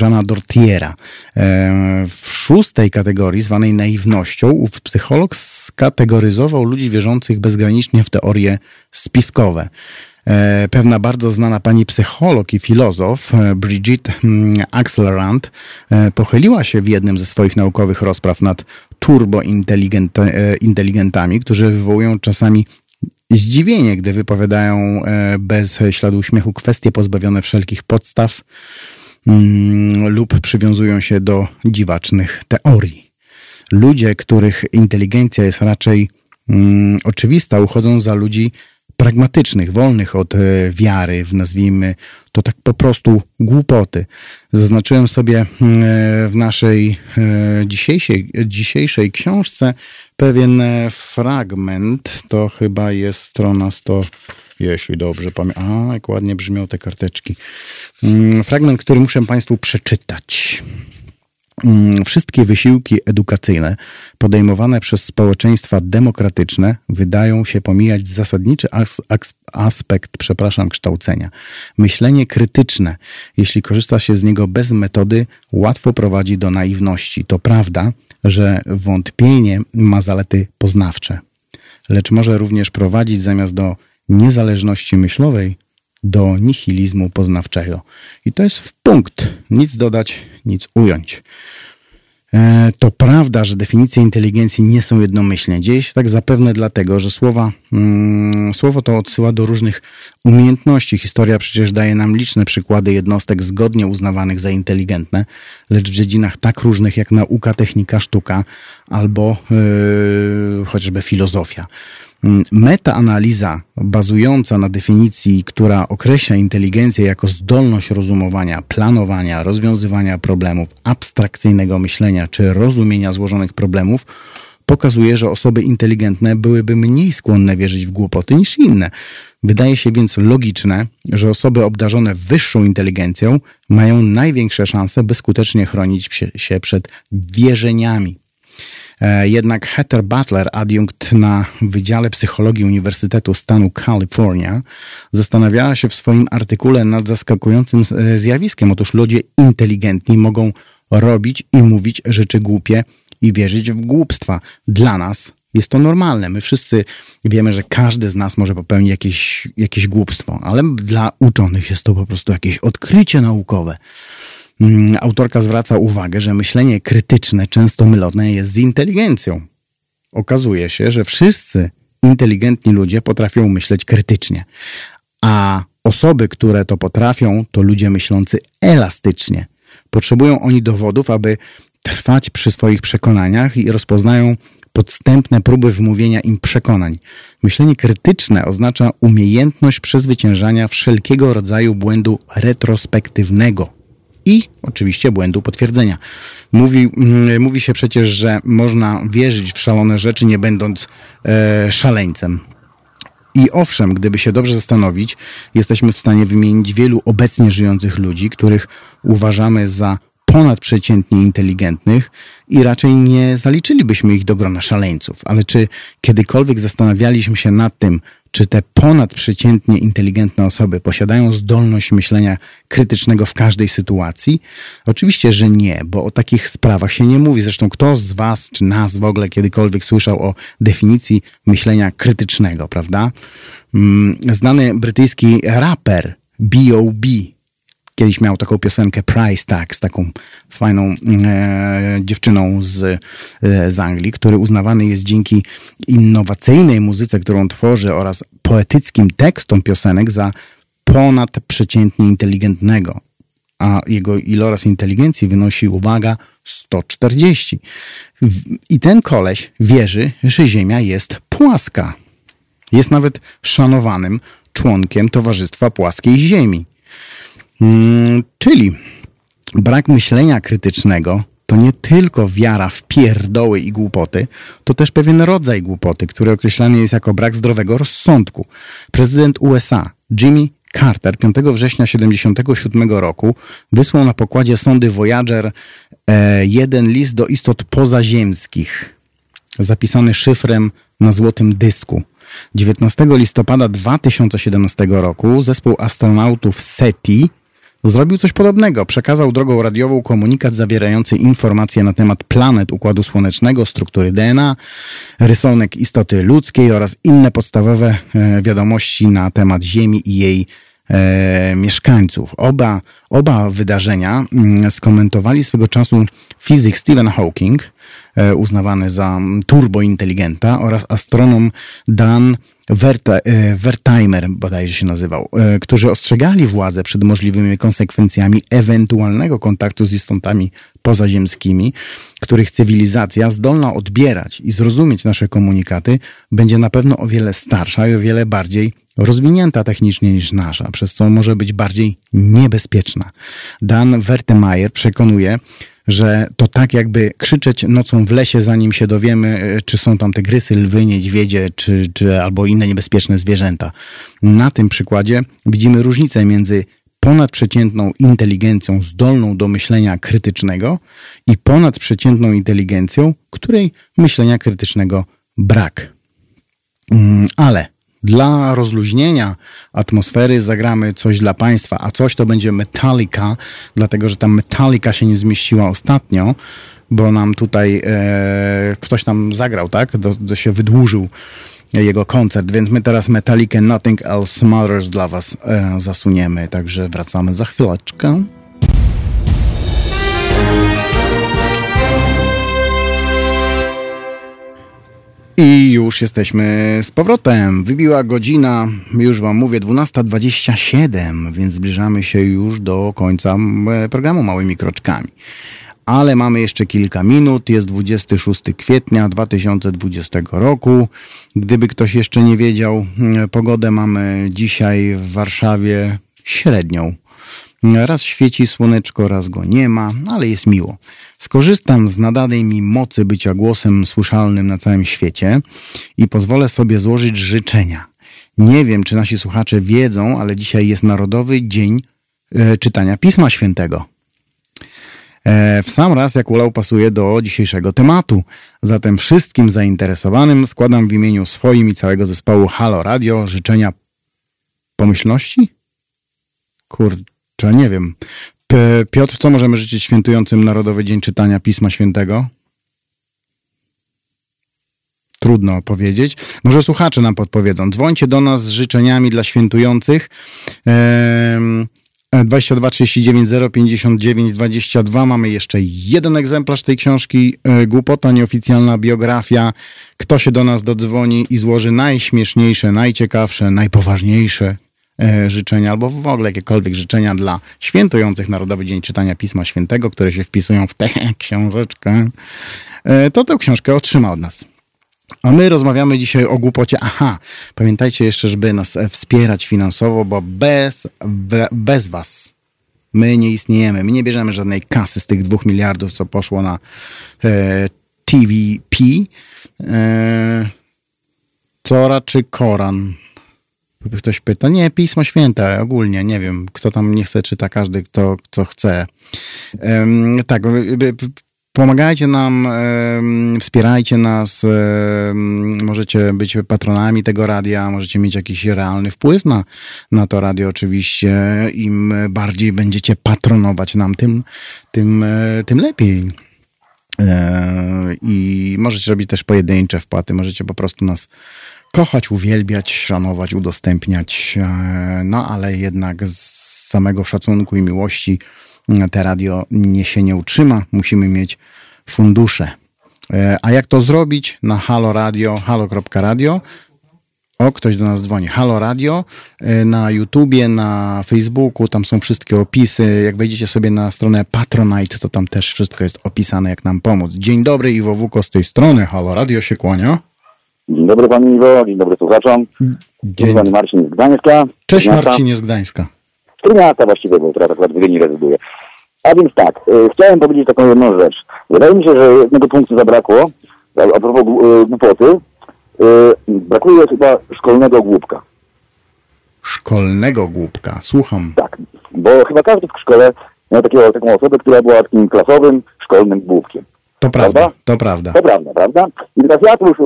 Jeana Dortiera. E, w szóstej kategorii, zwanej naiwnością, ów psycholog skategoryzował ludzi wierzących bezgranicznie w teorie spiskowe. E, pewna bardzo znana pani psycholog i filozof e, Brigitte mm, Axelrand e, pochyliła się w jednym ze swoich naukowych rozpraw nad turbointeligentami, którzy wywołują czasami zdziwienie, gdy wypowiadają bez śladu uśmiechu kwestie pozbawione wszelkich podstaw mm, lub przywiązują się do dziwacznych teorii. Ludzie, których inteligencja jest raczej mm, oczywista, uchodzą za ludzi pragmatycznych, wolnych od e, wiary, nazwijmy to tak po prostu głupoty. Zaznaczyłem sobie e, w naszej e, dzisiejszej, dzisiejszej książce pewien fragment, to chyba jest strona 100, jeśli dobrze pamiętam. A, jak ładnie brzmią te karteczki. Mm, fragment, który muszę Państwu przeczytać. Mm, wszystkie wysiłki edukacyjne podejmowane przez społeczeństwa demokratyczne wydają się pomijać zasadniczy as aspekt, przepraszam, kształcenia. Myślenie krytyczne, jeśli korzysta się z niego bez metody, łatwo prowadzi do naiwności. To prawda, że wątpienie ma zalety poznawcze, lecz może również prowadzić zamiast do niezależności myślowej do nihilizmu poznawczego. I to jest w punkt. Nic dodać, nic ująć. E, to prawda, że definicje inteligencji nie są jednomyślne. Dzieje się tak zapewne dlatego, że słowa, mm, słowo to odsyła do różnych umiejętności. Historia przecież daje nam liczne przykłady jednostek zgodnie uznawanych za inteligentne, lecz w dziedzinach tak różnych jak nauka, technika, sztuka albo yy, chociażby filozofia. Mm, metaanaliza bazująca na definicji, która określa inteligencję jako zdolność rozumowania, planowania, rozwiązywania problemów, abstrakcyjnego myślenia czy rozumienia złożonych problemów, pokazuje, że osoby inteligentne byłyby mniej skłonne wierzyć w głupoty niż inne. Wydaje się więc logiczne, że osoby obdarzone wyższą inteligencją mają największe szanse, by skutecznie chronić się przed wierzeniami jednak Heather Butler, adiunkt na Wydziale Psychologii Uniwersytetu Stanu Kalifornia, zastanawiała się w swoim artykule nad zaskakującym e, zjawiskiem. Otóż ludzie inteligentni mogą robić i mówić rzeczy głupie i wierzyć w głupstwa. Dla nas jest to normalne. My wszyscy wiemy, że każdy z nas może popełnić jakieś, jakieś głupstwo, ale dla uczonych jest to po prostu jakieś odkrycie naukowe. Mm, autorka zwraca uwagę, że myślenie krytyczne często mylone jest z inteligencją. Okazuje się, że wszyscy inteligentni ludzie potrafią myśleć krytycznie, a osoby, które to potrafią, to ludzie myślący elastycznie. Potrzebują oni dowodów, aby trwać przy swoich przekonaniach i rozpoznają podstępne próby wmówienia im przekonań. Myślenie krytyczne oznacza umiejętność przezwyciężania wszelkiego rodzaju błędu retrospektywnego i oczywiście błędu potwierdzenia. Mówi, mm, mówi się przecież, że można wierzyć w szalone rzeczy, nie będąc e, szaleńcem. I owszem, gdyby się dobrze zastanowić, jesteśmy w stanie wymienić wielu obecnie żyjących ludzi, których uważamy za ponadprzeciętnie inteligentnych i raczej nie zaliczylibyśmy ich do grona szaleńców. Ale czy kiedykolwiek zastanawialiśmy się nad tym, czy te ponadprzeciętnie inteligentne osoby posiadają zdolność myślenia krytycznego w każdej sytuacji? Oczywiście, że nie, bo o takich sprawach się nie mówi. Zresztą kto z Was czy nas w ogóle kiedykolwiek słyszał o definicji myślenia krytycznego, prawda? Mm, znany brytyjski raper B.O.B kiedyś miał taką piosenkę Price Tag z taką fajną e, dziewczyną z, e, z Anglii, który uznawany jest dzięki innowacyjnej muzyce, którą tworzy oraz poetyckim tekstom piosenek za ponadprzeciętnie inteligentnego. a jego iloraz inteligencji wynosi, uwaga, 140. I ten koleś wierzy, że Ziemia jest płaska. Jest nawet szanowanym członkiem Towarzystwa Płaskiej Ziemi. Hmm, czyli brak myślenia krytycznego to nie tylko wiara w pierdoły i głupoty, to też pewien rodzaj głupoty, który określany jest jako brak zdrowego rozsądku. Prezydent USA Jimmy Carter 5 września 1977 roku wysłał na pokładzie sondy Voyager e, jeden list do istot pozaziemskich, zapisany szyfrem na złotym dysku. 19 listopada 2017 roku zespół astronautów SETI Zrobił coś podobnego. Przekazał drogą radiową komunikat zawierający informacje na temat planet Układu Słonecznego, struktury DNA, rysunek istoty ludzkiej oraz inne podstawowe e, wiadomości na temat Ziemi i jej e, mieszkańców. Oba, oba wydarzenia mm, skomentowali swego czasu fizyk Stephen Hawking, uznawany za turbointeligenta oraz astronom Dan E, Wertheimer bodajże się nazywał, e, którzy ostrzegali władzę przed możliwymi konsekwencjami ewentualnego kontaktu z istotami pozaziemskimi, których cywilizacja zdolna odbierać i zrozumieć nasze komunikaty będzie na pewno o wiele starsza i o wiele bardziej rozwinięta technicznie niż nasza, przez co może być bardziej niebezpieczna. Dan Wertemeyer przekonuje, że to tak jakby krzyczeć nocą w lesie, zanim się dowiemy, e, czy są tam te grysy, lwy, niedźwiedzie, czy, czy albo inne niebezpieczne zwierzęta. Na tym przykładzie widzimy różnicę między ponadprzeciętną inteligencją zdolną do myślenia krytycznego i ponadprzeciętną inteligencją, której myślenia krytycznego brak. Mm, ale dla rozluźnienia atmosfery zagramy coś dla Państwa, a coś to będzie Metallica, dlatego że ta Metallica się nie zmieściła ostatnio, bo nam tutaj e, ktoś tam zagrał, tak? Do, do się wydłużył jego koncert, więc my teraz Metallica Nothing Else Matters dla Was e, zasuniemy, także wracamy za chwileczkę. I już jesteśmy z powrotem. Wybiła godzina, już Wam mówię, 12.27, więc zbliżamy się już do końca e, programu małymi kroczkami. Ale mamy jeszcze kilka minut. Jest 26 kwietnia 2020 roku. Gdyby ktoś jeszcze nie wiedział, pogodę mamy dzisiaj w Warszawie średnią. Raz świeci słoneczko, raz go nie ma, ale jest miło. Skorzystam z nadanej mi mocy bycia głosem słyszalnym na całym świecie i pozwolę sobie złożyć życzenia. Nie wiem, czy nasi słuchacze wiedzą, ale dzisiaj jest Narodowy Dzień e, Czytania Pisma Świętego. E, w sam raz jak ulał pasuje do dzisiejszego tematu. Zatem wszystkim zainteresowanym składam w imieniu swoim i całego zespołu Halo Radio życzenia pomyślności? Kurczę, nie wiem. Piotr, co możemy życzyć świętującym Narodowy Dzień Czytania Pisma Świętego? Trudno powiedzieć. Może słuchacze nam podpowiedzą. Dzwońcie do nas z życzeniami dla świętujących. Ehm, 22 39 059 22. Mamy jeszcze jeden egzemplarz tej książki. E, Głupota, nieoficjalna biografia. Kto się do nas dodzwoni i złoży najśmieszniejsze, najciekawsze, najpoważniejsze życzenia, albo w ogóle jakiekolwiek życzenia dla świętujących Narodowy Dzień Czytania Pisma Świętego, które się wpisują w tę książeczkę, e, to tę książkę otrzyma od nas. A my rozmawiamy dzisiaj o głupocie. Aha, pamiętajcie jeszcze, żeby nas e, wspierać finansowo, bo bez, bez was my nie istniejemy. My nie bierzemy żadnej kasy z tych dwóch miliardów, co poszło na e, TVP. E, Tora czy Koran? Ktoś pyta, nie, Pismo Święte ogólnie, nie wiem, kto tam nie chce, czyta każdy, kto, kto chce. Tak, pomagajcie nam, wspierajcie nas, możecie być patronami tego radia, możecie mieć jakiś realny wpływ na, na to radio oczywiście. Im bardziej będziecie patronować nam, tym, tym, e, tym lepiej. E, I możecie robić też pojedyncze wpłaty, możecie po prostu nas kochać, uwielbiać, szanować, udostępniać, e, no ale jednak z samego szacunku i miłości e, te radio nie się nie utrzyma. Musimy mieć fundusze. E, a jak to zrobić? Na Halo Radio, halo.radio O, ktoś do nas dzwoni. Halo Radio e, na YouTubie, na Facebooku, tam są wszystkie opisy. Jak wejdziecie sobie na stronę Patronite, to tam też wszystko jest opisane, jak nam pomóc. Dzień dobry, Iwo Wuko z tej strony. Halo Radio się kłania. Dzień dobry Panie Iwo, dzień dobry słuchaczom. Dzień dobry Marcin z Gdańska. Cześć Marcinie z Gdańska. Z miasta właściwie, bo teraz akurat w Gdyni rezyduje. A więc tak, y, chciałem powiedzieć taką jedną rzecz. Wydaje mi się, że jednego punktu zabrakło, a, a propos y, głupoty, y, brakuje chyba szkolnego głupka. Szkolnego głupka, słucham. Tak, bo chyba każdy w szkole miał takiego, taką osobę, która była takim klasowym, szkolnym głupkiem. To prawda, prawda, to prawda. To prawda, prawda? I teraz ja tu już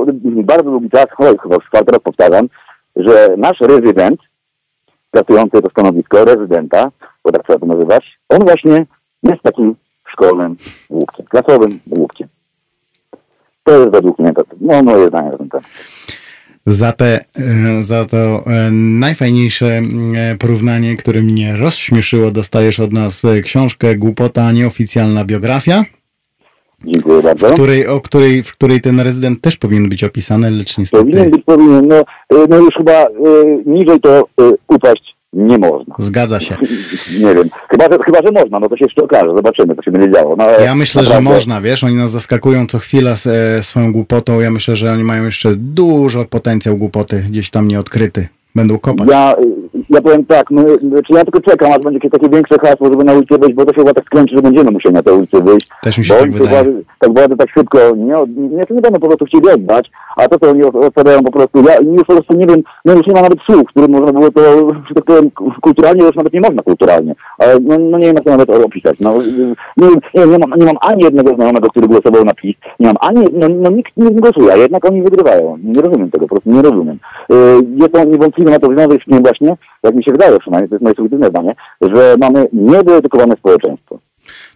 bardzo długi czas, chyba już czwarty raz powtarzam, że nasz rezydent, pracujący to stanowisko rezydenta, bo tak trzeba to nazywać, on właśnie jest takim szkolnym łupkiem, klasowym łupkiem. To jest według mnie, to, no moje zdanie na ten temat. Za, te, e, za to e, najfajniejsze e, porównanie, które mnie rozśmieszyło, dostajesz od nas książkę Głupota, nieoficjalna biografia. Dziękuję bardzo. W której, o której, w której ten rezydent też powinien być opisany, lecz niestety... Powinien być, powinien. No, no już chyba y, niżej to y, upaść nie można. Zgadza się. Nie wiem. Chyba że, chyba, że można, no to się jeszcze okaże. Zobaczymy, co się będzie działo. No, ja myślę, naprawdę... że można, wiesz, oni nas zaskakują co chwila e, swoją głupotą. Ja myślę, że oni mają jeszcze dużo potencjał głupoty gdzieś tam nieodkryty. Będą kopać. Ja, ja powiem tak, my, czy ja tylko czekam, aż będzie jakieś takie większe hasło, żeby na ulicę wyjść, bo to się chyba tak skręci, że będziemy musieli na tę ulicę wyjść. Też mi się bo tak wydaje. Władzy, tak władze tak szybko nie, nie, nie będą po prostu chcieli oddać, a to, co oni odpowiadają po prostu, ja już po prostu nie wiem, no już nie ma nawet słów, którym można było to, że tak powiem, kulturalnie, już nawet nie można kulturalnie, ale no, no nie wiem, jak to nawet opisać, no, nie, nie, nie, mam, nie mam ani jednego znajomego, który głosował na PiS, nie mam ani, no, no nikt nie głosuje, a jednak oni wygrywają, nie rozumiem tego, po prostu nie rozumiem. Y, jest to niewątpliwie na to związek z tym właśnie, jak mi się wydaje przynajmniej, to jest moje subiektywne zdanie, że mamy niedootykowane społeczeństwo.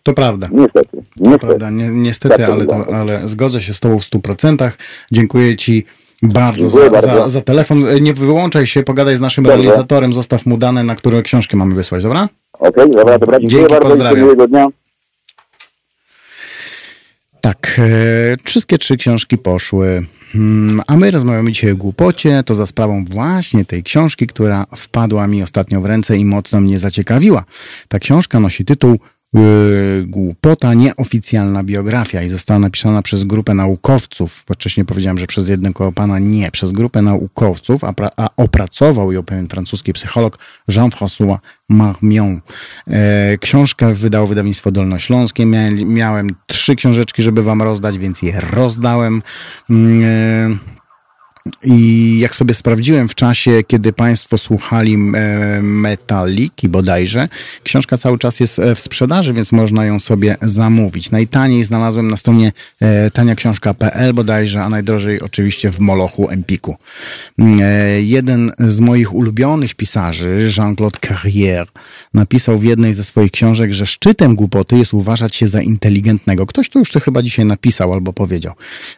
To prawda. Niestety. niestety. To prawda. Ni niestety, tak ale, to, ale zgodzę się z Tobą w 100%. Dziękuję Ci bardzo, za. Za, za, telefon. Nie wyłączaj się, pogadaj z naszym Dobrze. realizatorem, zostaw mu dane, na które książkę mamy wysłać, dobra? Okej, okay, dobra, dobra. Dziękuję Dzięki, bardzo. pozdrawiam. dnia. Tak, e, wszystkie trzy książki poszły. Hmm, a my rozmawiamy dzisiaj o głupocie, to za sprawą właśnie tej książki, która wpadła mi ostatnio w ręce i mocno mnie zaciekawiła. Ta książka nosi tytuł Yy, głupota, nieoficjalna biografia i została napisana przez grupę naukowców. Wcześniej powiedziałem, że przez jednego pana nie, przez grupę naukowców, a, a opracował ją pewien francuski psycholog Jean-François Marmion. E, książkę wydał wydawnictwo Dolnośląskie. Miałem, miałem trzy książeczki, żeby wam rozdać, więc je rozdałem. E, i jak sobie sprawdziłem w czasie, kiedy Państwo słuchali e, Metaliki bodajże, książka cały czas jest e, w sprzedaży, więc można ją sobie zamówić. Najtaniej znalazłem na stronie e, taniaksiążka.pl bodajże, a najdrożej oczywiście w Molochu Empiku. Jeden z moich ulubionych pisarzy, Jean-Claude Carrière, napisał w jednej ze swoich książek, że szczytem głupoty jest uważać się za inteligentnego. Ktoś to już to chyba dzisiaj napisał albo powiedział.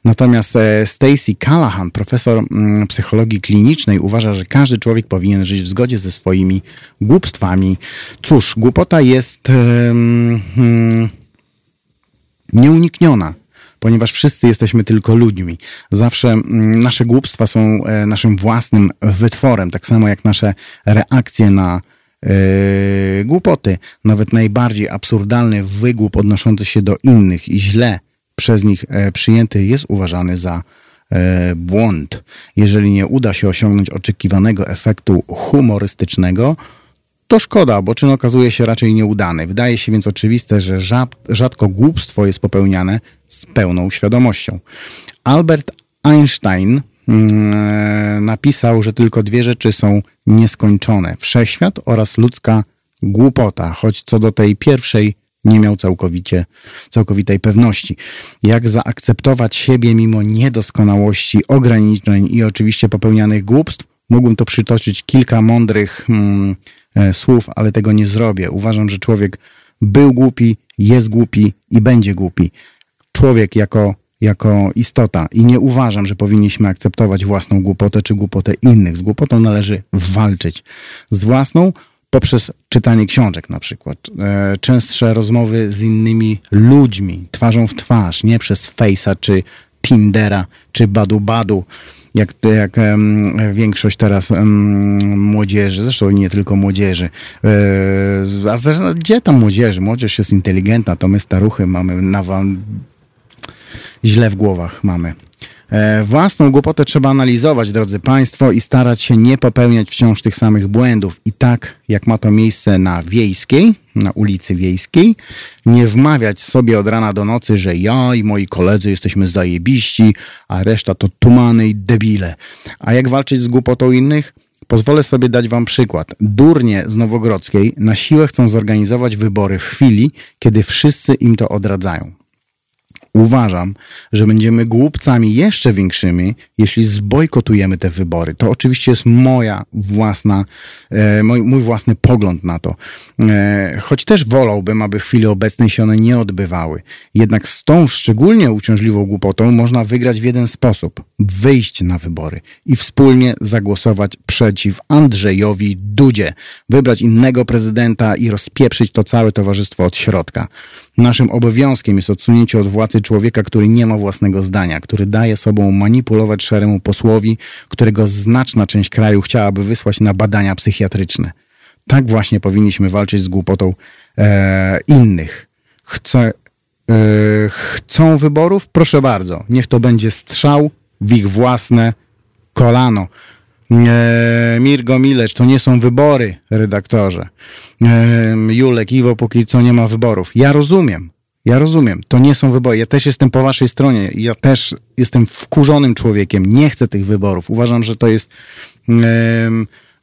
Natomiast Stacy Callahan, profesor profesor mm, psychologii klinicznej uważa, że każdy człowiek powinien żyć w zgodzie ze swoimi głupstwami. Cóż, głupota jest hmm, nieunikniona ponieważ wszyscy jesteśmy tylko ludźmi. Zawsze mm, nasze głupstwa są e, naszym własnym wytworem, tak samo jak nasze reakcje na yy, głupoty. Nawet najbardziej absurdalny wygłup odnoszący się do innych i źle przez nich e, przyjęty jest uważany za błąd. Jeżeli nie uda się osiągnąć oczekiwanego efektu humorystycznego, to szkoda, bo czyn okazuje się raczej nieudany. Wydaje się więc oczywiste, że rzadko głupstwo jest popełniane z pełną świadomością. Albert Einstein mm, napisał, że tylko dwie rzeczy są nieskończone: wszechświat oraz ludzka głupota, choć co do tej pierwszej nie miał całkowicie, całkowitej pewności. Jak zaakceptować siebie mimo niedoskonałości, ograniczeń i oczywiście popełnianych głupstw? Mógłbym to przytoczyć kilka mądrych hmm, e, słów, ale tego nie zrobię. Uważam, że człowiek był głupi, jest głupi i będzie głupi. Człowiek jako, jako istota i nie uważam, że powinniśmy akceptować własną głupotę czy głupotę innych. Z głupotą należy walczyć. Z własną poprzez czytanie książek na przykład, e, częstsze rozmowy z innymi ludźmi, twarzą w twarz, nie przez Face'a czy Tindera czy Badu Badu. jak, jak większość teraz młodzieży, zresztą nie tylko młodzieży. E, a zresztą, gdzie tam młodzieży? Młodzież jest inteligentna, to my staruchy mamy na źle w głowach mamy. E, własną głupotę trzeba analizować, drodzy Państwo, i starać się nie popełniać wciąż tych samych błędów. I tak, jak ma to miejsce na wiejskiej, na ulicy wiejskiej, nie wmawiać sobie od rana do nocy, że ja i moi koledzy jesteśmy zajebiści, a reszta to tumany i debile. A jak walczyć z głupotą innych? Pozwolę sobie dać Wam przykład. Durnie z Nowogrodzkiej na siłę chcą zorganizować wybory w chwili, kiedy wszyscy im to odradzają. Uważam, że będziemy głupcami jeszcze większymi, jeśli zbojkotujemy te wybory. To oczywiście jest moja własna, e, mój, mój własny pogląd na to. E, choć też wolałbym, aby w chwili obecnej się one nie odbywały. Jednak z tą szczególnie uciążliwą głupotą można wygrać w jeden sposób. Wyjść na wybory i wspólnie zagłosować przeciw Andrzejowi Dudzie. Wybrać innego prezydenta i rozpieprzyć to całe towarzystwo od środka. Naszym obowiązkiem jest odsunięcie od władzy człowieka, który nie ma własnego zdania, który daje sobą manipulować szaremu posłowi, którego znaczna część kraju chciałaby wysłać na badania psychiatryczne. Tak właśnie powinniśmy walczyć z głupotą e, innych. Chce, e, chcą wyborów? Proszę bardzo. Niech to będzie strzał w ich własne kolano. E, Mirgo Milecz, to nie są wybory, redaktorze. E, Julek, Iwo, póki co nie ma wyborów. Ja rozumiem, ja rozumiem, to nie są wybory. Ja też jestem po waszej stronie. Ja też jestem wkurzonym człowiekiem. Nie chcę tych wyborów. Uważam, że to jest,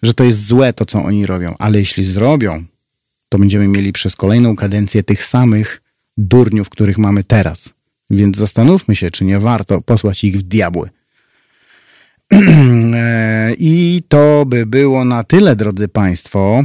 że to jest złe to, co oni robią. Ale jeśli zrobią, to będziemy mieli przez kolejną kadencję tych samych durniów, których mamy teraz. Więc zastanówmy się, czy nie warto posłać ich w diabły. E, I to by było na tyle, drodzy Państwo.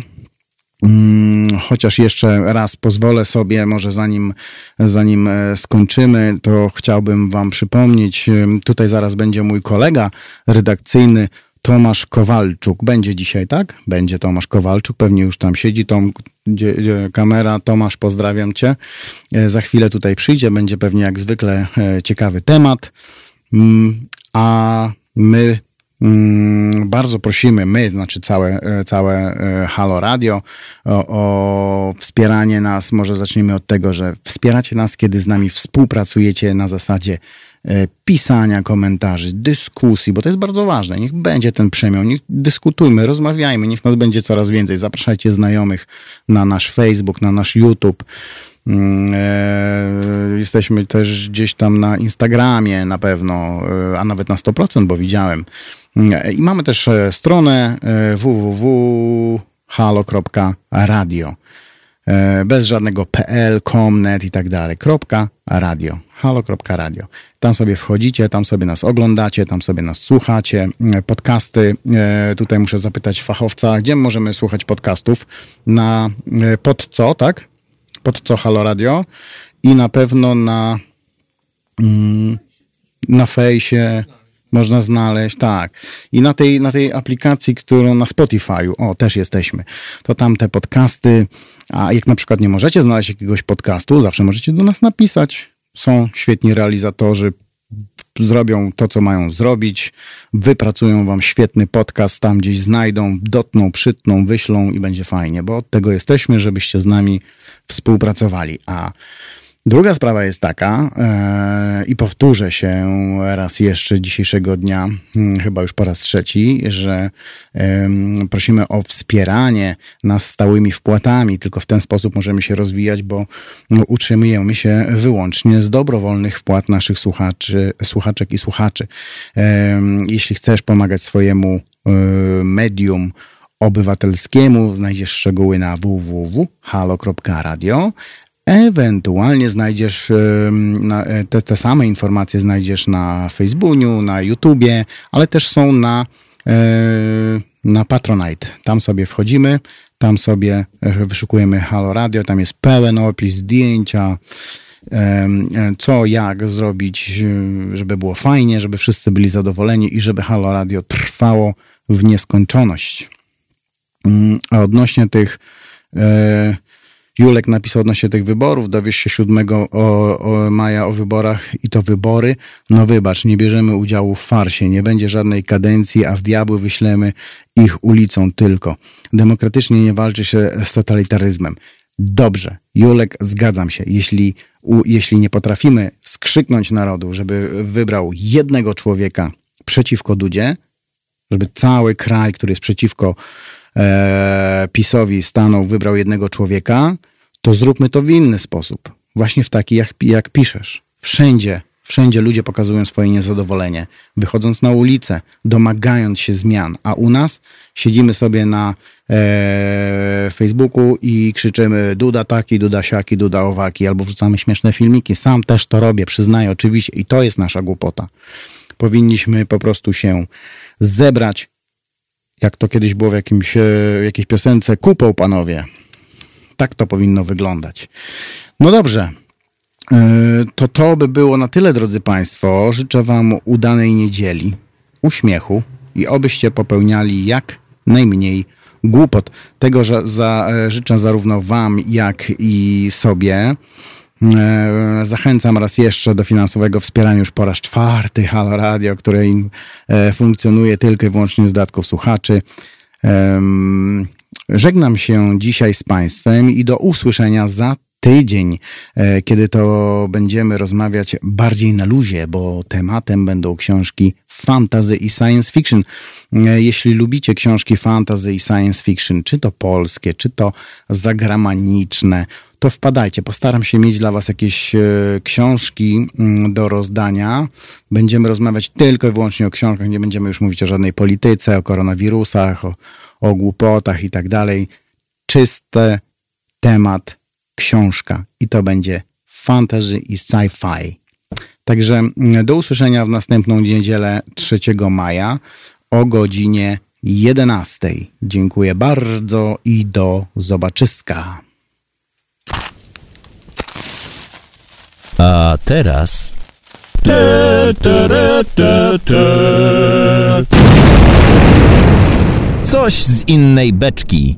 Mm, chociaż jeszcze raz pozwolę sobie, może zanim, zanim e, skończymy, to chciałbym Wam przypomnieć, tutaj zaraz będzie mój kolega redakcyjny Tomasz Kowalczuk. Będzie dzisiaj, tak? Będzie Tomasz Kowalczuk, pewnie już tam siedzi. Tom, gdzie, gdzie kamera, Tomasz, pozdrawiam Cię. E, za chwilę tutaj przyjdzie, będzie pewnie jak zwykle ciekawy temat. Mm, a My bardzo prosimy, my, znaczy całe, e, całe e, Halo Radio, o, o, wspieranie nas. Może zaczniemy od tego, że wspieracie nas, kiedy z nami współpracujecie na zasadzie e, pisania komentarzy, dyskusji, bo to jest bardzo ważne. Niech będzie ten przemian, niech dyskutujmy, rozmawiajmy, niech nas będzie coraz więcej. Zapraszajcie znajomych na nasz Facebook, na nasz YouTube. Mm, e, jesteśmy też gdzieś tam na Instagramie na pewno, e, a nawet na 100%, bo widziałem. Mm, I mamy też e, stronę www.halo.radio. Bez żadnego pl, comnet i tak dalej. Kropka, radio. halo.radio. Tam sobie wchodzicie, tam sobie nas oglądacie, tam sobie nas słuchacie. Podcasty, tutaj muszę zapytać fachowca, gdzie możemy słuchać podcastów? Na pod co, tak? Pod co Halo Radio i na pewno na, mm, na fejsie można znaleźć, tak. I na tej, na tej aplikacji, którą na Spotify'u, o, też jesteśmy. To tam te podcasty, a jak na przykład nie możecie znaleźć jakiegoś podcastu, zawsze możecie do nas napisać. Są świetni realizatorzy, zrobią to, co mają zrobić, wypracują wam świetny podcast, tam gdzieś znajdą, dotną, przytną, wyślą i będzie fajnie, bo od tego jesteśmy, żebyście z nami współpracowali. A Druga sprawa jest taka, e, i powtórzę się raz jeszcze dzisiejszego dnia, hmm, chyba już po raz trzeci, że prosimy o wspieranie nas stałymi wpłatami. Tylko w ten sposób możemy się rozwijać, bo no, utrzymujemy się wyłącznie z dobrowolnych wpłat naszych słuchaczy, słuchaczek i słuchaczy. Jeśli chcesz pomagać swojemu e, medium, obywatelskiemu. Znajdziesz szczegóły na www.halo.radio. Ewentualnie znajdziesz e, te, te same informacje znajdziesz na Facebooku, na YouTubie, ale też są na, e, na Patronite. Tam sobie wchodzimy, tam sobie e, wyszukujemy Halo Radio, tam jest pełen opis, zdjęcia, co, jak zrobić, żeby było fajnie, żeby wszyscy byli zadowoleni i żeby Halo Radio trwało w nieskończoność. Mm, a odnośnie tych Julek napisał odnośnie tych wyborów, dowiesz się 7 o, o maja o wyborach i to wybory. No wybacz, nie bierzemy udziału w farsie, nie będzie żadnej kadencji, a w diabły wyślemy ich ulicą tylko. Demokratycznie nie walczy się z totalitaryzmem. Dobrze, Julek, zgadzam się. Jeśli, u, jeśli nie potrafimy skrzyknąć narodu, żeby wybrał jednego człowieka przeciwko Dudzie, żeby cały kraj, który jest przeciwko e, PiSowi stanął, wybrał jednego człowieka, to zróbmy to w inny sposób. Właśnie w taki, jak, jak piszesz. Wszędzie, wszędzie ludzie pokazują swoje niezadowolenie, wychodząc na ulicę, domagając się zmian, a u nas siedzimy sobie na e, Facebooku i krzyczymy Duda taki, Duda siaki, Duda owaki, albo wrzucamy śmieszne filmiki. Sam też to robię, przyznaję oczywiście i to jest nasza głupota. Powinniśmy po prostu się zebrać, jak to kiedyś było w jakimś, e, jakiejś piosence, kupą panowie. Tak to powinno wyglądać. No dobrze. E, to to by było na tyle, drodzy Państwo. Życzę Wam udanej niedzieli, uśmiechu i obyście popełniali jak najmniej głupot. Tego za, e, życzę zarówno Wam, jak i sobie. E, zachęcam raz jeszcze do finansowego wspierania już po raz czwarty Halo Radio, które e, funkcjonuje tylko i wyłącznie z datków słuchaczy. Żegnam się dzisiaj z Państwem i do usłyszenia za tydzień, e, kiedy to będziemy rozmawiać bardziej na luzie, bo tematem będą książki fantasy i science fiction. Jeśli lubicie książki fantasy i science fiction, czy to polskie, czy to zagraniczne, to wpadajcie. Postaram się mieć dla Was jakieś e, książki mm, do rozdania. Będziemy rozmawiać tylko i wyłącznie o książkach, nie będziemy już mówić o żadnej polityce, o koronawirusach, o, o głupotach i tak dalej. Czysty temat książka i to będzie fantasy i sci-fi. Także mm, do usłyszenia w następną niedzielę 3 maja o godzinie 11. Dziękuję bardzo i do zobaczyska. A teraz. Coś z innej beczki.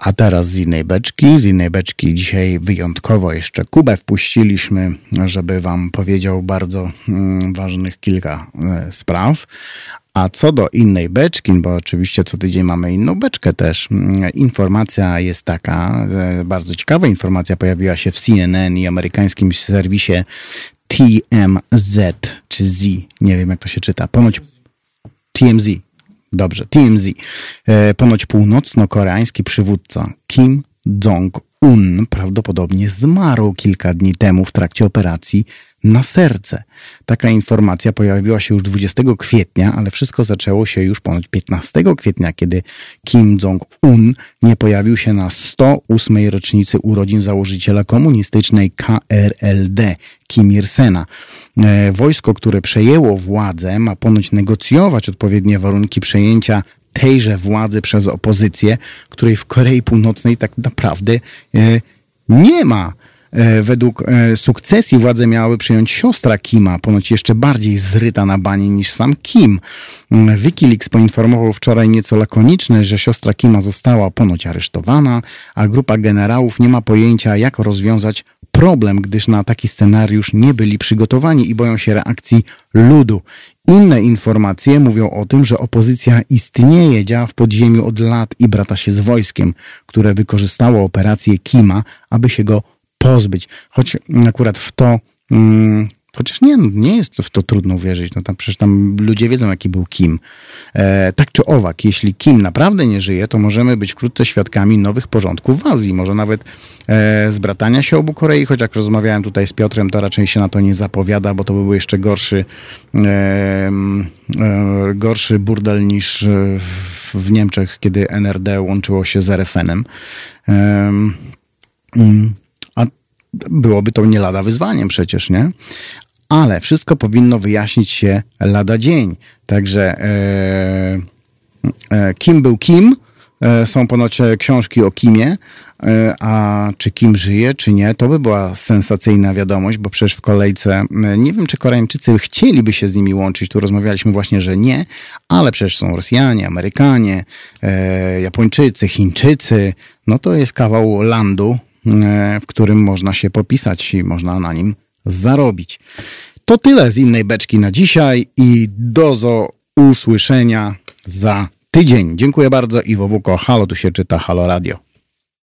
A teraz z innej beczki. Z innej beczki dzisiaj wyjątkowo jeszcze Kubę wpuściliśmy, żeby Wam powiedział bardzo mm, ważnych kilka e, spraw. A co do innej beczki, bo oczywiście co tydzień mamy inną beczkę też, mm, informacja jest taka, bardzo ciekawa informacja pojawiła się w CNN i amerykańskim serwisie TMZ, czy Z, nie wiem jak to się czyta, ponoć TMZ, Dobrze, TMZ. E, ponoć północno-koreański przywódca Kim Jong-un prawdopodobnie zmarł kilka dni temu w trakcie operacji na serce. Taka informacja pojawiła się już 20 kwietnia, ale wszystko zaczęło się już ponoć 15 kwietnia, kiedy Kim Jong-un nie pojawił się na 108 rocznicy urodzin założyciela komunistycznej KRLD, Kim Il-sena. E, wojsko, które przejęło władzę, ma ponoć negocjować odpowiednie warunki przejęcia tejże władzy przez opozycję, której w Korei Północnej tak naprawdę e, nie ma. E, według e, sukcesji władze miały przyjąć siostra Kima, ponoć jeszcze bardziej zryta na banie niż sam Kim. Mm, Wikileaks poinformował wczoraj nieco lakoniczne, że siostra Kima została ponoć aresztowana, a grupa generałów nie ma pojęcia, jak rozwiązać problem, gdyż na taki scenariusz nie byli przygotowani i boją się reakcji ludu. Inne informacje mówią o tym, że opozycja istnieje, działa w podziemiu od lat i brata się z wojskiem, które wykorzystało operację Kima, aby się go pozbyć. Choć akurat w to mm, Chociaż nie, nie jest w to trudno wierzyć. No tam przecież tam ludzie wiedzą, jaki był Kim. E, tak czy owak, jeśli Kim naprawdę nie żyje, to możemy być wkrótce świadkami nowych porządków w Azji. Może nawet e, zbratania się obu Korei, choć jak rozmawiałem tutaj z Piotrem, to raczej się na to nie zapowiada, bo to by był jeszcze gorszy, e, gorszy burdel niż w, w, Niemczech, kiedy NRD łączyło się z RFN-em. Mm, byłoby to nie lada wyzwaniem przecież, nie? ale wszystko powinno wyjaśnić się lada dzień. Także e, e, kim był Kim? E, są ponoć książki o Kimie, e, a czy Kim żyje, czy nie, to by była sensacyjna wiadomość, bo przecież w kolejce, e, nie wiem, czy Koreańczycy chcieliby się z nimi łączyć, tu rozmawialiśmy właśnie, że nie, ale przecież są Rosjanie, Amerykanie, Japończycy, Chińczycy, no to jest kawał landu, w którym można się popisać i można na nim zarobić. To tyle z innej beczki na dzisiaj i do usłyszenia za tydzień. Dziękuję bardzo. Iwo Wuko, halo, tu się czyta, halo radio.